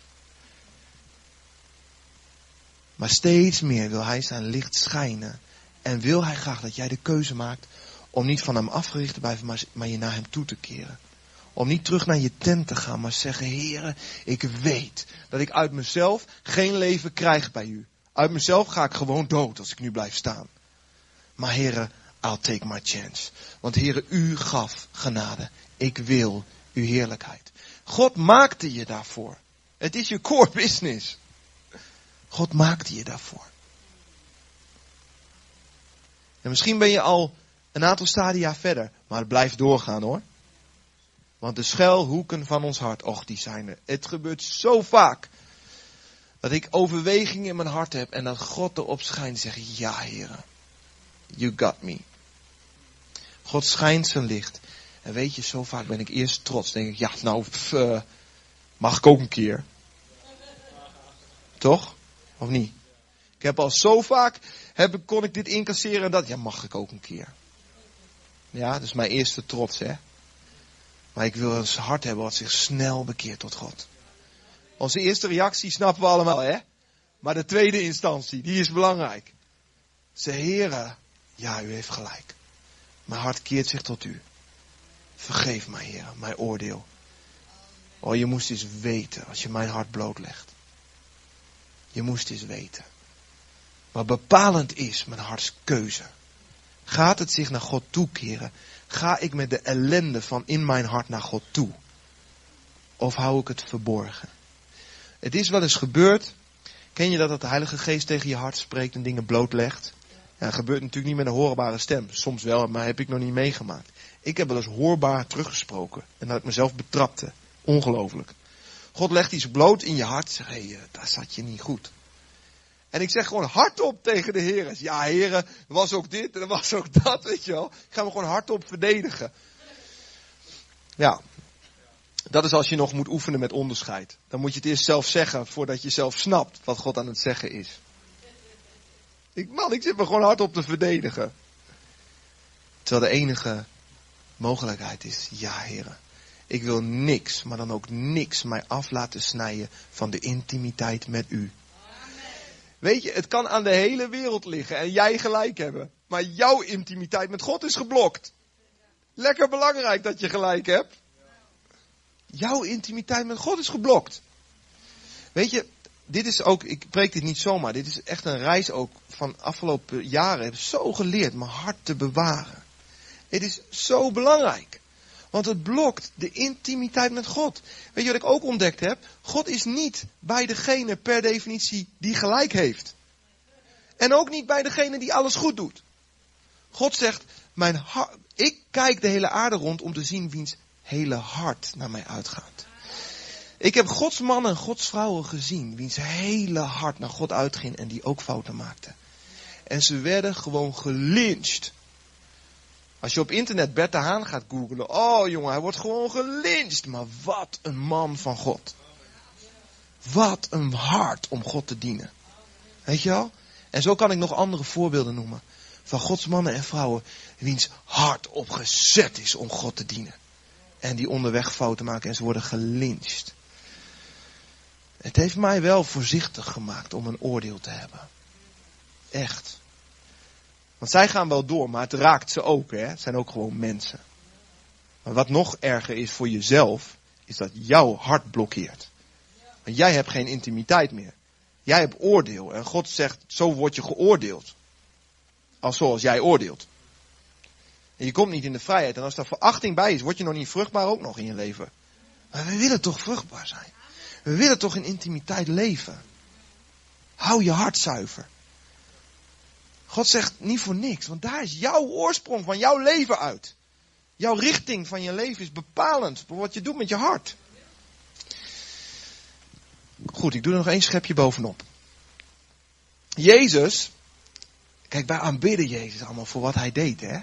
Maar steeds meer wil Hij zijn licht schijnen. En wil Hij graag dat jij de keuze maakt om niet van Hem afgericht te blijven, maar je naar Hem toe te keren. Om niet terug naar je tent te gaan, maar zeggen, Heere, ik weet dat ik uit mezelf geen leven krijg bij U. Uit mezelf ga ik gewoon dood als ik nu blijf staan. Maar Heere, I'll take my chance. Want Heere, U gaf genade. Ik wil uw heerlijkheid. God maakte je daarvoor. Het is je core business. God maakte je daarvoor. En misschien ben je al een aantal stadia verder, maar het doorgaan hoor. Want de schuilhoeken van ons hart, och die zijn er. Het gebeurt zo vaak. Dat ik overweging in mijn hart heb en dat God erop schijnt en zegt, ja heren, you got me. God schijnt zijn licht En weet je, zo vaak ben ik eerst trots. denk ik, ja, nou, pff, uh, mag ik ook een keer. Toch? Of niet? Ik heb al zo vaak, heb, kon ik dit incasseren en dat, ja, mag ik ook een keer. Ja, dat is mijn eerste trots, hè. Maar ik wil een hart hebben wat zich snel bekeert tot God. Onze eerste reactie snappen we allemaal, hè? Maar de tweede instantie, die is belangrijk. Ze heren, ja, u heeft gelijk. Mijn hart keert zich tot u. Vergeef mij, heren, mijn oordeel. Oh, je moest eens weten als je mijn hart blootlegt. Je moest eens weten. Wat bepalend is mijn hartskeuze. Gaat het zich naar God toekeren? Ga ik met de ellende van in mijn hart naar God toe? Of hou ik het verborgen? Het is wel eens gebeurd. Ken je dat, dat de Heilige Geest tegen je hart spreekt en dingen blootlegt? Ja, gebeurt natuurlijk niet met een hoorbare stem. Soms wel, maar heb ik nog niet meegemaakt. Ik heb wel eens hoorbaar teruggesproken. En dat ik mezelf betrapte. Ongelooflijk. God legt iets bloot in je hart. Zeg, hé, hey, daar zat je niet goed. En ik zeg gewoon hardop tegen de heren. Ja, heren, er was ook dit en er was ook dat, weet je wel. Ik ga me gewoon hardop verdedigen. Ja, dat is als je nog moet oefenen met onderscheid. Dan moet je het eerst zelf zeggen voordat je zelf snapt wat God aan het zeggen is. Ik, man, ik zit me gewoon hardop te verdedigen. Terwijl de enige mogelijkheid is, ja heren, ik wil niks, maar dan ook niks mij af laten snijden van de intimiteit met u. Weet je, het kan aan de hele wereld liggen en jij gelijk hebben. Maar jouw intimiteit met God is geblokt. Lekker belangrijk dat je gelijk hebt. Jouw intimiteit met God is geblokt. Weet je, dit is ook, ik preek dit niet zomaar, dit is echt een reis ook van afgelopen jaren. Ik heb zo geleerd mijn hart te bewaren. Het is zo belangrijk. Want het blokt de intimiteit met God. Weet je wat ik ook ontdekt heb? God is niet bij degene per definitie die gelijk heeft. En ook niet bij degene die alles goed doet. God zegt, mijn hart, ik kijk de hele aarde rond om te zien wiens hele hart naar mij uitgaat. Ik heb Gods mannen en Gods vrouwen gezien, wiens hele hart naar God uitging en die ook fouten maakten. En ze werden gewoon gelyncht als je op internet Bert de Haan gaat googlen. Oh jongen, hij wordt gewoon gelinst. Maar wat een man van God. Wat een hart om God te dienen. Weet je wel? En zo kan ik nog andere voorbeelden noemen. Van Gods mannen en vrouwen. Wiens hart opgezet is om God te dienen. En die onderweg fouten maken en ze worden gelinst. Het heeft mij wel voorzichtig gemaakt om een oordeel te hebben. Echt. Want zij gaan wel door, maar het raakt ze ook. Hè? Het zijn ook gewoon mensen. Maar wat nog erger is voor jezelf, is dat jouw hart blokkeert. Want jij hebt geen intimiteit meer. Jij hebt oordeel. En God zegt, zo word je geoordeeld. Als zoals jij oordeelt. En je komt niet in de vrijheid. En als daar verachting bij is, word je nog niet vruchtbaar ook nog in je leven. Maar we willen toch vruchtbaar zijn. We willen toch in intimiteit leven. Hou je hart zuiver. God zegt niet voor niks, want daar is jouw oorsprong van jouw leven uit. Jouw richting van je leven is bepalend voor wat je doet met je hart. Goed, ik doe er nog één schepje bovenop. Jezus, kijk, wij aanbidden Jezus allemaal voor wat hij deed, hè.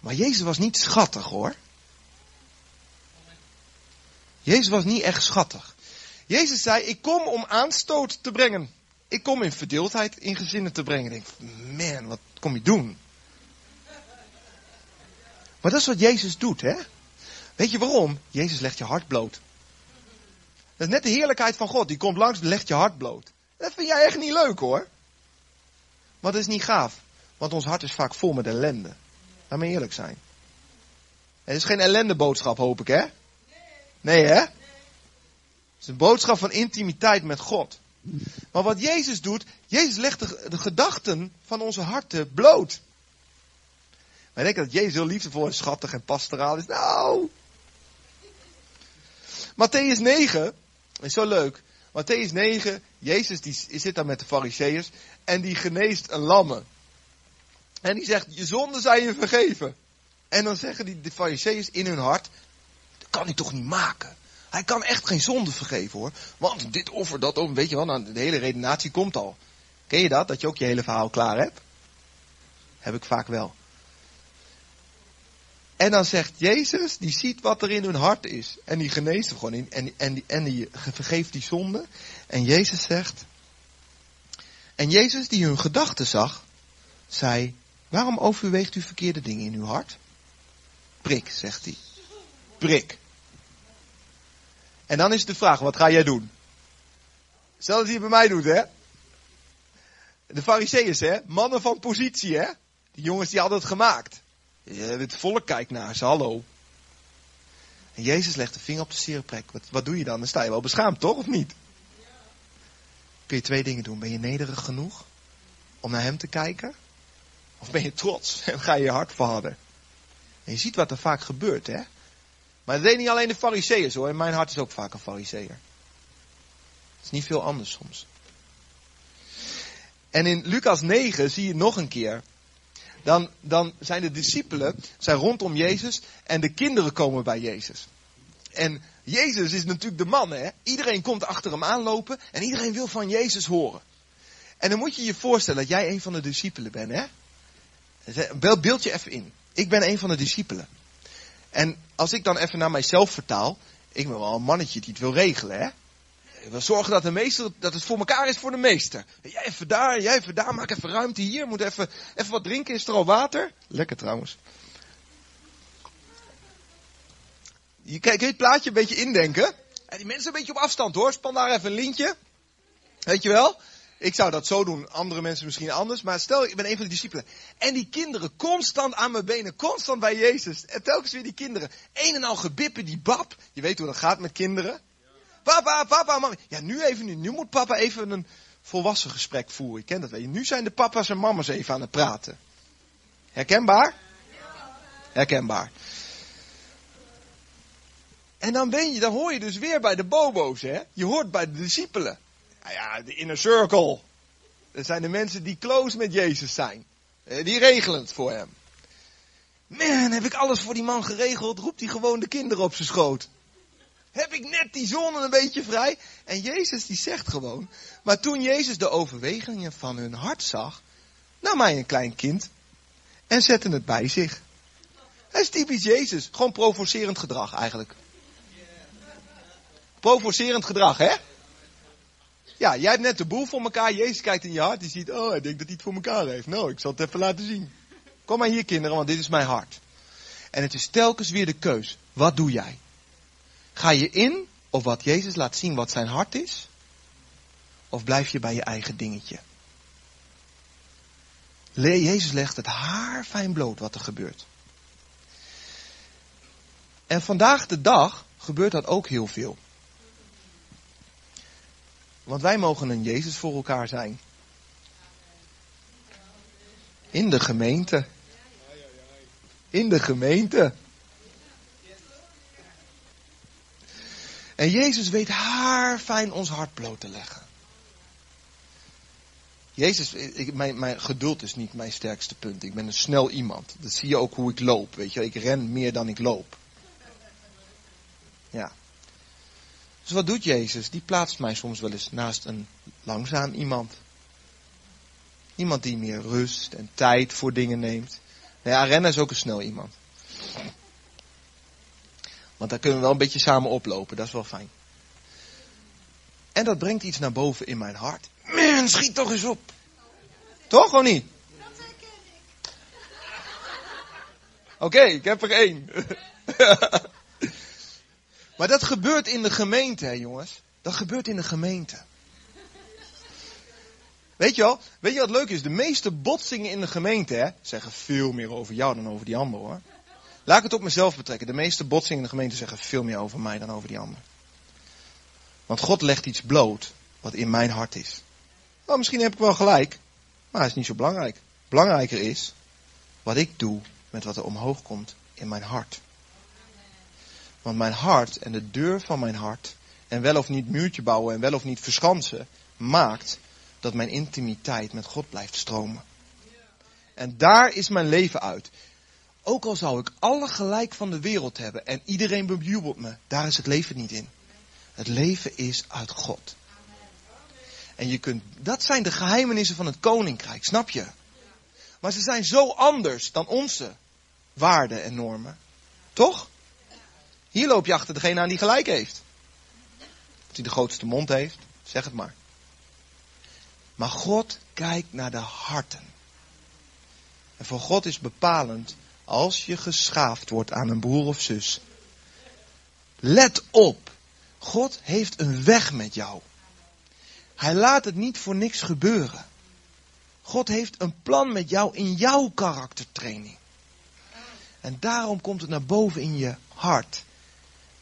Maar Jezus was niet schattig, hoor. Jezus was niet echt schattig. Jezus zei, ik kom om aanstoot te brengen. Ik kom in verdeeldheid in gezinnen te brengen. Denk, man, wat kom je doen? Maar dat is wat Jezus doet, hè? Weet je waarom? Jezus legt je hart bloot. Dat is net de heerlijkheid van God. Die komt langs legt je hart bloot. Dat vind jij echt niet leuk hoor. Maar dat is niet gaaf. Want ons hart is vaak vol met ellende. Laat me eerlijk zijn. Het is geen ellendeboodschap, hoop ik, hè? Nee, hè? Is een boodschap van intimiteit met God. Maar wat Jezus doet, Jezus legt de, de gedachten van onze harten bloot. Wij denken dat Jezus heel liefdevol en schattig en pastoraal is. Nou. Matthäus 9, is zo leuk. Matthäus 9, Jezus die zit daar met de fariseeërs en die geneest een lamme. En die zegt, je zonden zijn je vergeven. En dan zeggen die, de fariseeërs in hun hart, dat kan hij toch niet maken. Hij kan echt geen zonde vergeven hoor. Want dit offer, dat offer, weet je wel, nou, de hele redenatie komt al. Ken je dat? Dat je ook je hele verhaal klaar hebt? Heb ik vaak wel. En dan zegt Jezus, die ziet wat er in hun hart is. En die geneest hem gewoon. En, en, die, en die vergeeft die zonde. En Jezus zegt. En Jezus, die hun gedachten zag, zei: Waarom overweegt u verkeerde dingen in uw hart? Prik, zegt hij. Prik. En dan is de vraag: wat ga jij doen? Stel dat hij bij mij doet, hè? De fariseeërs, hè? Mannen van positie, hè? Die jongens die hadden het gemaakt. Het volk kijkt naar ze, hallo. En Jezus legt de vinger op de sereplek. Wat, wat doe je dan? Dan sta je wel beschaamd, toch? Of niet? Kun je twee dingen doen. Ben je nederig genoeg om naar hem te kijken? Of ben je trots en ga je je hart verharden? En je ziet wat er vaak gebeurt, hè? Maar dat deed niet alleen de fariseeërs hoor. En mijn hart is ook vaak een fariseer. Het is niet veel anders soms. En in Lucas 9 zie je nog een keer dan, dan zijn de discipelen zijn rondom Jezus en de kinderen komen bij Jezus. En Jezus is natuurlijk de man, hè? Iedereen komt achter hem aanlopen en iedereen wil van Jezus horen. En dan moet je je voorstellen dat jij een van de discipelen bent, hè? Beeld je even in. Ik ben een van de discipelen. En als ik dan even naar mijzelf vertaal, ik ben wel een mannetje die het wil regelen, hè? We zorgen dat, de meester, dat het voor elkaar is voor de meester. Jij even daar, jij even daar, maak even ruimte hier. Moet even, even wat drinken, is er al water? Lekker trouwens. Je, je het plaatje een beetje indenken? En die mensen een beetje op afstand hoor. Span daar even een lintje. Weet je wel? Ik zou dat zo doen, andere mensen misschien anders. Maar stel, ik ben een van de discipelen. En die kinderen constant aan mijn benen, constant bij Jezus. En telkens weer die kinderen. Een en al gebippen, die bab. Je weet hoe dat gaat met kinderen. Papa, papa, mama. Ja, nu even nu. Nu moet papa even een volwassen gesprek voeren. Ik ken dat wel. Nu zijn de papa's en mama's even aan het praten. Herkenbaar? Herkenbaar. En dan ben je, dan hoor je dus weer bij de bobo's, hè? Je hoort bij de discipelen. Nou ja, de inner circle. Dat zijn de mensen die close met Jezus zijn. Eh, die regelen het voor hem. Man, heb ik alles voor die man geregeld? Roept hij gewoon de kinderen op zijn schoot heb ik net die zon een beetje vrij. En Jezus die zegt gewoon, maar toen Jezus de overwegingen van hun hart zag, nam hij een klein kind en zette het bij zich. Hij is typisch Jezus, gewoon provocerend gedrag eigenlijk. Provocerend gedrag, hè? Ja, jij hebt net de boel voor elkaar. Jezus kijkt in je hart. Die ziet, oh, hij denkt dat hij het voor elkaar heeft. Nou, ik zal het even laten zien. Kom maar hier, kinderen, want dit is mijn hart. En het is telkens weer de keus. Wat doe jij? Ga je in op wat Jezus laat zien wat zijn hart is? Of blijf je bij je eigen dingetje? Jezus legt het haar fijn bloot wat er gebeurt. En vandaag de dag gebeurt dat ook heel veel. Want wij mogen een Jezus voor elkaar zijn. In de gemeente. In de gemeente. En Jezus weet haar fijn ons hart bloot te leggen. Jezus, mijn, mijn, geduld is niet mijn sterkste punt. Ik ben een snel iemand. Dat zie je ook hoe ik loop. Weet je, ik ren meer dan ik loop. Ja. Dus wat doet Jezus? Die plaatst mij soms wel eens naast een langzaam iemand. Iemand die meer rust en tijd voor dingen neemt. Nou ja, rennen is ook een snel iemand. Want daar kunnen we wel een beetje samen oplopen, dat is wel fijn. En dat brengt iets naar boven in mijn hart. Man, schiet toch eens op. Toch of niet? Oké, ik heb er één. maar dat gebeurt in de gemeente, hè, jongens. Dat gebeurt in de gemeente. Weet je wel, weet je wat leuk is? De meeste botsingen in de gemeente hè, zeggen veel meer over jou dan over die ander hoor. Laat ik het op mezelf betrekken. De meeste botsingen in de gemeente zeggen veel meer over mij dan over die ander. Want God legt iets bloot wat in mijn hart is. Nou, misschien heb ik wel gelijk, maar het is niet zo belangrijk. Belangrijker is wat ik doe met wat er omhoog komt in mijn hart. Want mijn hart en de deur van mijn hart, en wel of niet muurtje bouwen en wel of niet verschansen, maakt dat mijn intimiteit met God blijft stromen. En daar is mijn leven uit. Ook al zou ik alle gelijk van de wereld hebben en iedereen bejubelt me, daar is het leven niet in. Het leven is uit God. En je kunt, dat zijn de geheimenissen van het koninkrijk, snap je? Maar ze zijn zo anders dan onze waarden en normen. Toch? Hier loop je achter degene aan die gelijk heeft. Dat hij de grootste mond heeft, zeg het maar. Maar God kijkt naar de harten. En voor God is bepalend als je geschaafd wordt aan een broer of zus. Let op. God heeft een weg met jou. Hij laat het niet voor niks gebeuren. God heeft een plan met jou in jouw karaktertraining. En daarom komt het naar boven in je hart.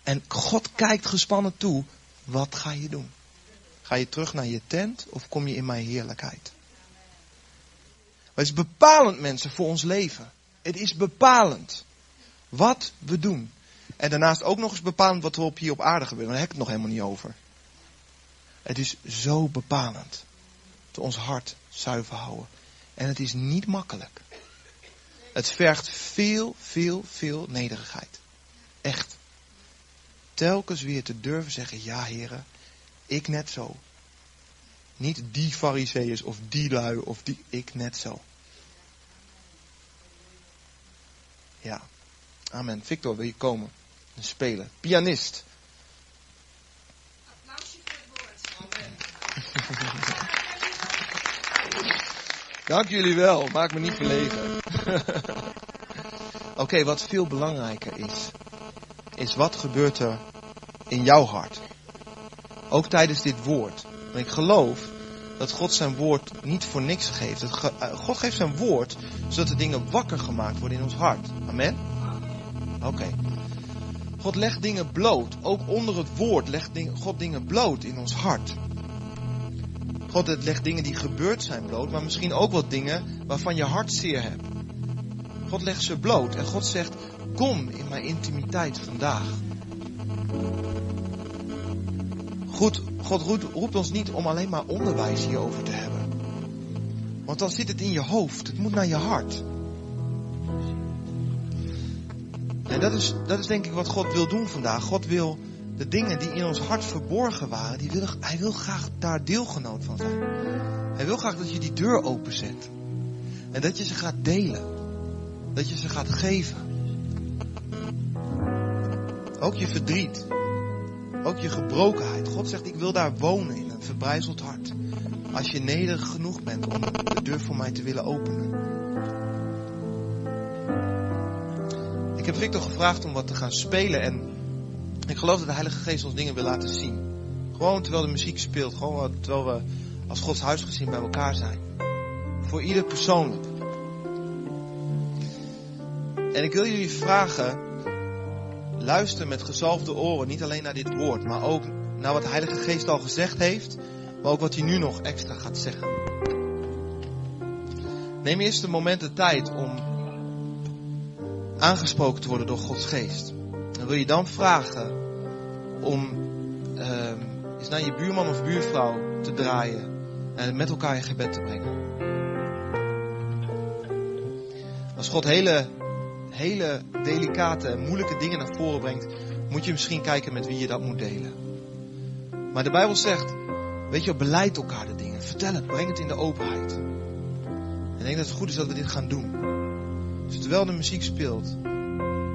En God kijkt gespannen toe. Wat ga je doen? Ga je terug naar je tent of kom je in mijn heerlijkheid? Het is bepalend, mensen, voor ons leven. Het is bepalend wat we doen. En daarnaast ook nog eens bepalend wat er op hier op aarde gebeurt. Daar heb ik het nog helemaal niet over. Het is zo bepalend. Dat ons hart zuiver houden. En het is niet makkelijk. Het vergt veel, veel, veel nederigheid. Echt. Telkens weer te durven zeggen, ja heren, ik net zo. Niet die fariseeërs of die lui of die, ik net zo. Ja. Amen. Victor, wil je komen en spelen? Pianist. Applausje voor het woord. Dank jullie wel. Maak me niet verlegen. Oké, wat veel belangrijker is, is wat gebeurt er in jouw hart? Ook tijdens dit woord. En ik geloof dat God zijn woord niet voor niks geeft. Eh, God geeft zijn woord zodat de dingen wakker gemaakt worden in ons hart. Amen? Oké. God legt dingen bloot. Ook onder het woord legt God dingen bloot in ons hart. God legt dingen die gebeurd zijn bloot, maar misschien ook wat dingen waarvan je hart zeer hebt. God legt ze bloot en God zegt, kom in mijn intimiteit vandaag. Goed, God roept ons niet om alleen maar onderwijs hierover te hebben. Want dan zit het in je hoofd, het moet naar je hart. En dat is, dat is denk ik wat God wil doen vandaag. God wil de dingen die in ons hart verborgen waren, die wil, hij wil graag daar deelgenoot van zijn. Hij wil graag dat je die deur openzet. En dat je ze gaat delen. Dat je ze gaat geven. Ook je verdriet. Ook je gebrokenheid. God zegt, ik wil daar wonen in een verbrijzeld hart. Als je nederig genoeg bent om de deur voor mij te willen openen. Ik heb Victor gevraagd om wat te gaan spelen en ik geloof dat de Heilige Geest ons dingen wil laten zien. Gewoon terwijl de muziek speelt. Gewoon terwijl we als Gods huisgezin bij elkaar zijn. Voor ieder persoonlijk. En ik wil jullie vragen. Luister met gezalfde oren. Niet alleen naar dit woord. Maar ook naar wat de Heilige Geest al gezegd heeft. Maar ook wat hij nu nog extra gaat zeggen. Neem eerst een moment de tijd om aangesproken te worden door Gods Geest. En wil je dan vragen om uh, eens naar je buurman of buurvrouw te draaien en met elkaar in gebed te brengen. Als God hele, hele delicate en moeilijke dingen naar voren brengt, moet je misschien kijken met wie je dat moet delen. Maar de Bijbel zegt, weet je, beleid elkaar de dingen. Vertel het, breng het in de openheid. En ik denk dat het goed is dat we dit gaan doen. Dus terwijl de muziek speelt,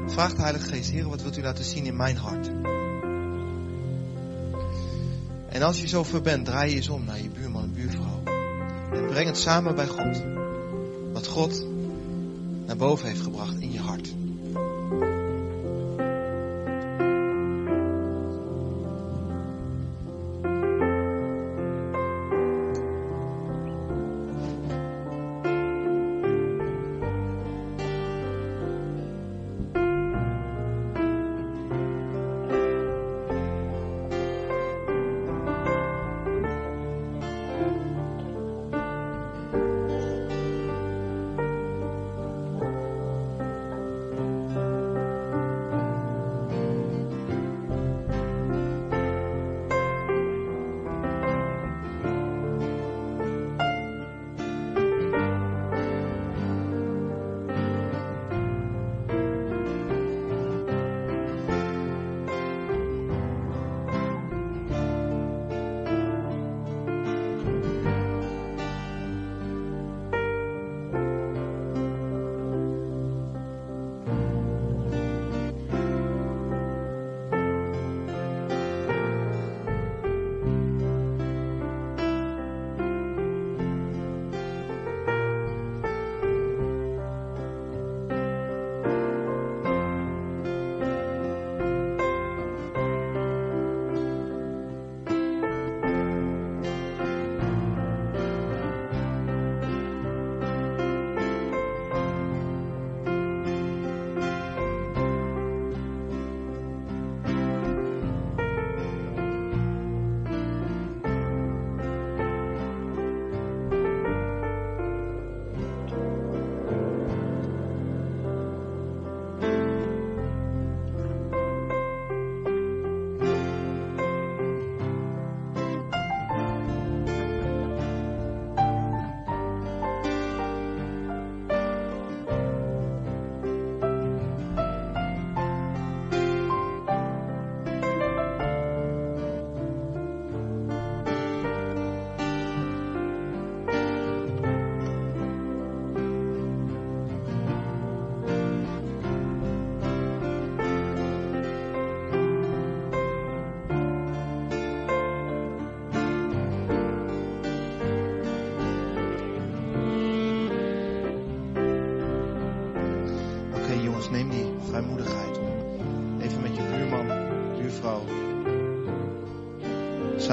vraagt de Heilige Geest, Heer, wat wilt u laten zien in mijn hart? En als je zover bent, draai je eens om naar je buurman en buurvrouw. En breng het samen bij God. Wat God naar boven heeft gebracht in je hart.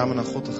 Samen naar God te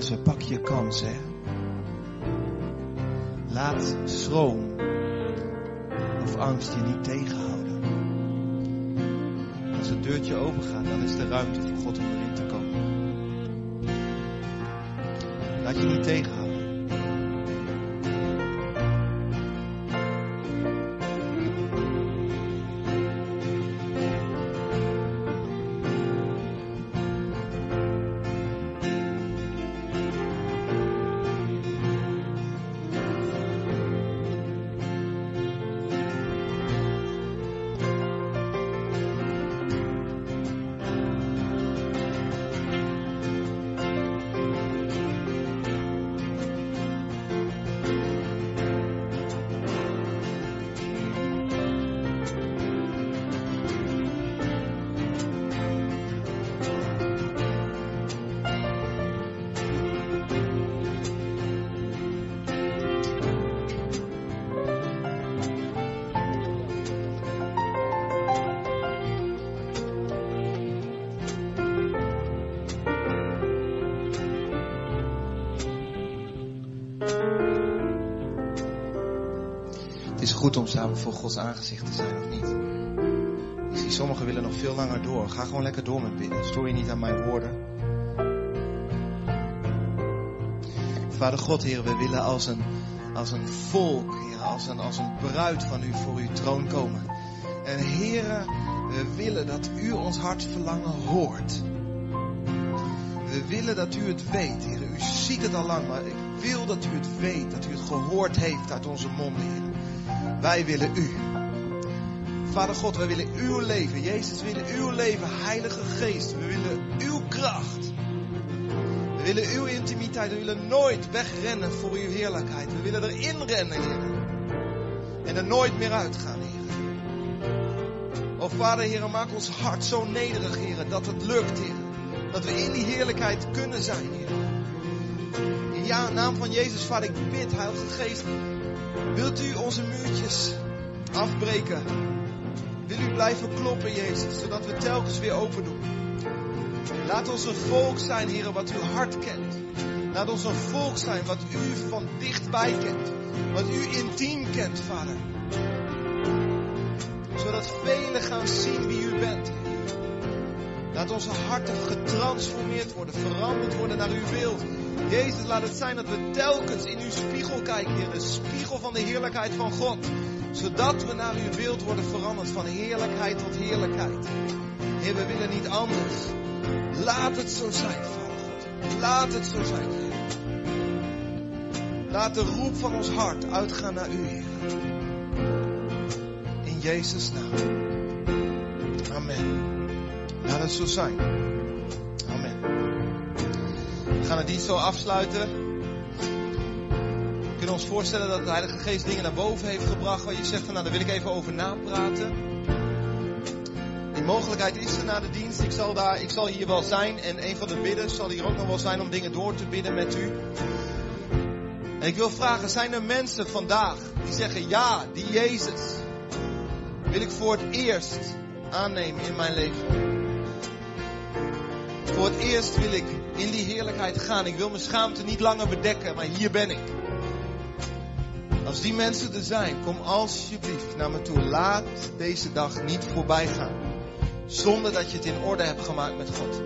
mensen, pak je kans, hè. Laat schroom of angst je niet tegenhouden. Als het deurtje open gaat, dan is er ruimte voor God om erin te komen. Laat je niet tegenhouden. Goed om samen voor Gods aangezicht te zijn, of niet? Ik zie sommigen willen nog veel langer door. Ga gewoon lekker door met bidden. Stoor je niet aan mijn woorden. Vader God, Heer, we willen als een, als een volk, Heer, als een, als een bruid van U voor uw troon komen. En Heer, we willen dat U ons hartverlangen hoort. We willen dat U het weet, Heer. U ziet het al lang, maar ik wil dat U het weet, dat U het gehoord heeft uit onze monden, Heer. Wij willen u. Vader God, wij willen uw leven. Jezus, we willen uw leven. Heilige Geest, we willen uw kracht. We willen uw intimiteit. We willen nooit wegrennen voor uw heerlijkheid. We willen erin rennen, Heer. En er nooit meer uitgaan, Heer. O Vader, Heer, maak ons hart zo nederig, Heer, dat het lukt, Heer. Dat we in die heerlijkheid kunnen zijn, Heer. In ja, naam van Jezus, Vader, ik bid, Heilige Geest, Wilt u onze muurtjes afbreken? Wil u blijven kloppen, Jezus, zodat we telkens weer open doen? Laat ons een volk zijn, Heer, wat uw hart kent. Laat ons een volk zijn wat u van dichtbij kent. Wat u intiem kent, Vader. Zodat velen gaan zien wie u bent. Laat onze harten getransformeerd worden, veranderd worden naar uw beeld. Jezus, laat het zijn dat we telkens in uw spiegel kijken, Heer. De spiegel van de heerlijkheid van God. Zodat we naar uw beeld worden veranderd van heerlijkheid tot heerlijkheid. Heer, we willen niet anders. Laat het zo zijn, Vader God. Laat het zo zijn, Heer. Laat de roep van ons hart uitgaan naar u, Heer. In Jezus' naam. Amen. Laat het zo zijn. Gaan het dienst zo afsluiten. We kunnen ons voorstellen dat de Heilige Geest dingen naar boven heeft gebracht waar je zegt van nou daar wil ik even over napraten. Die mogelijkheid is er na de dienst. Ik zal, daar, ik zal hier wel zijn en een van de bidders zal hier ook nog wel zijn om dingen door te bidden met u. En ik wil vragen, zijn er mensen vandaag die zeggen ja, die Jezus wil ik voor het eerst aannemen in mijn leven. Voor het eerst wil ik in die heerlijkheid gaan. Ik wil mijn schaamte niet langer bedekken, maar hier ben ik. Als die mensen er zijn, kom alsjeblieft naar me toe. Laat deze dag niet voorbij gaan. Zonder dat je het in orde hebt gemaakt met God.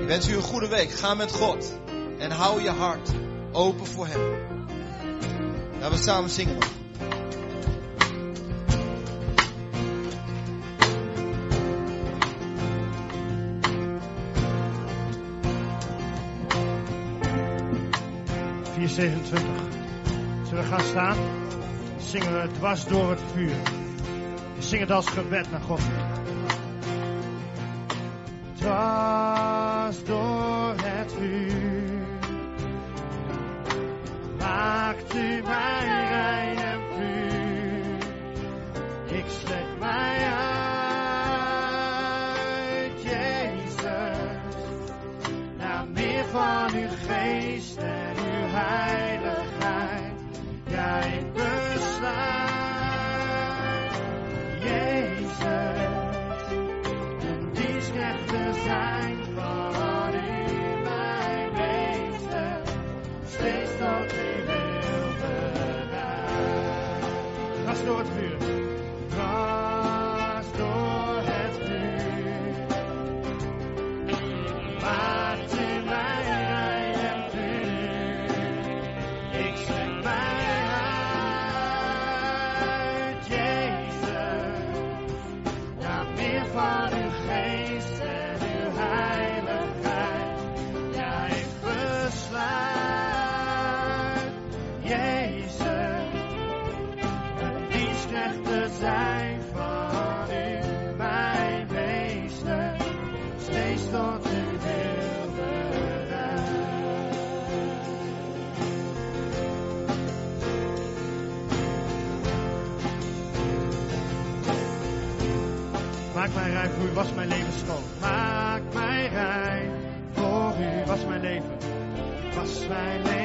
Ik wens u een goede week. Ga met God. En hou je hart open voor Hem. Laten we samen zingen 27. Zullen we gaan staan? Zingen we dwars door het vuur. We zingen het als gebed naar God. Dwars door het vuur. Maakt u mij rein u, was mijn leven schoon. Maak mij rein voor u, was mijn leven. Was mijn leven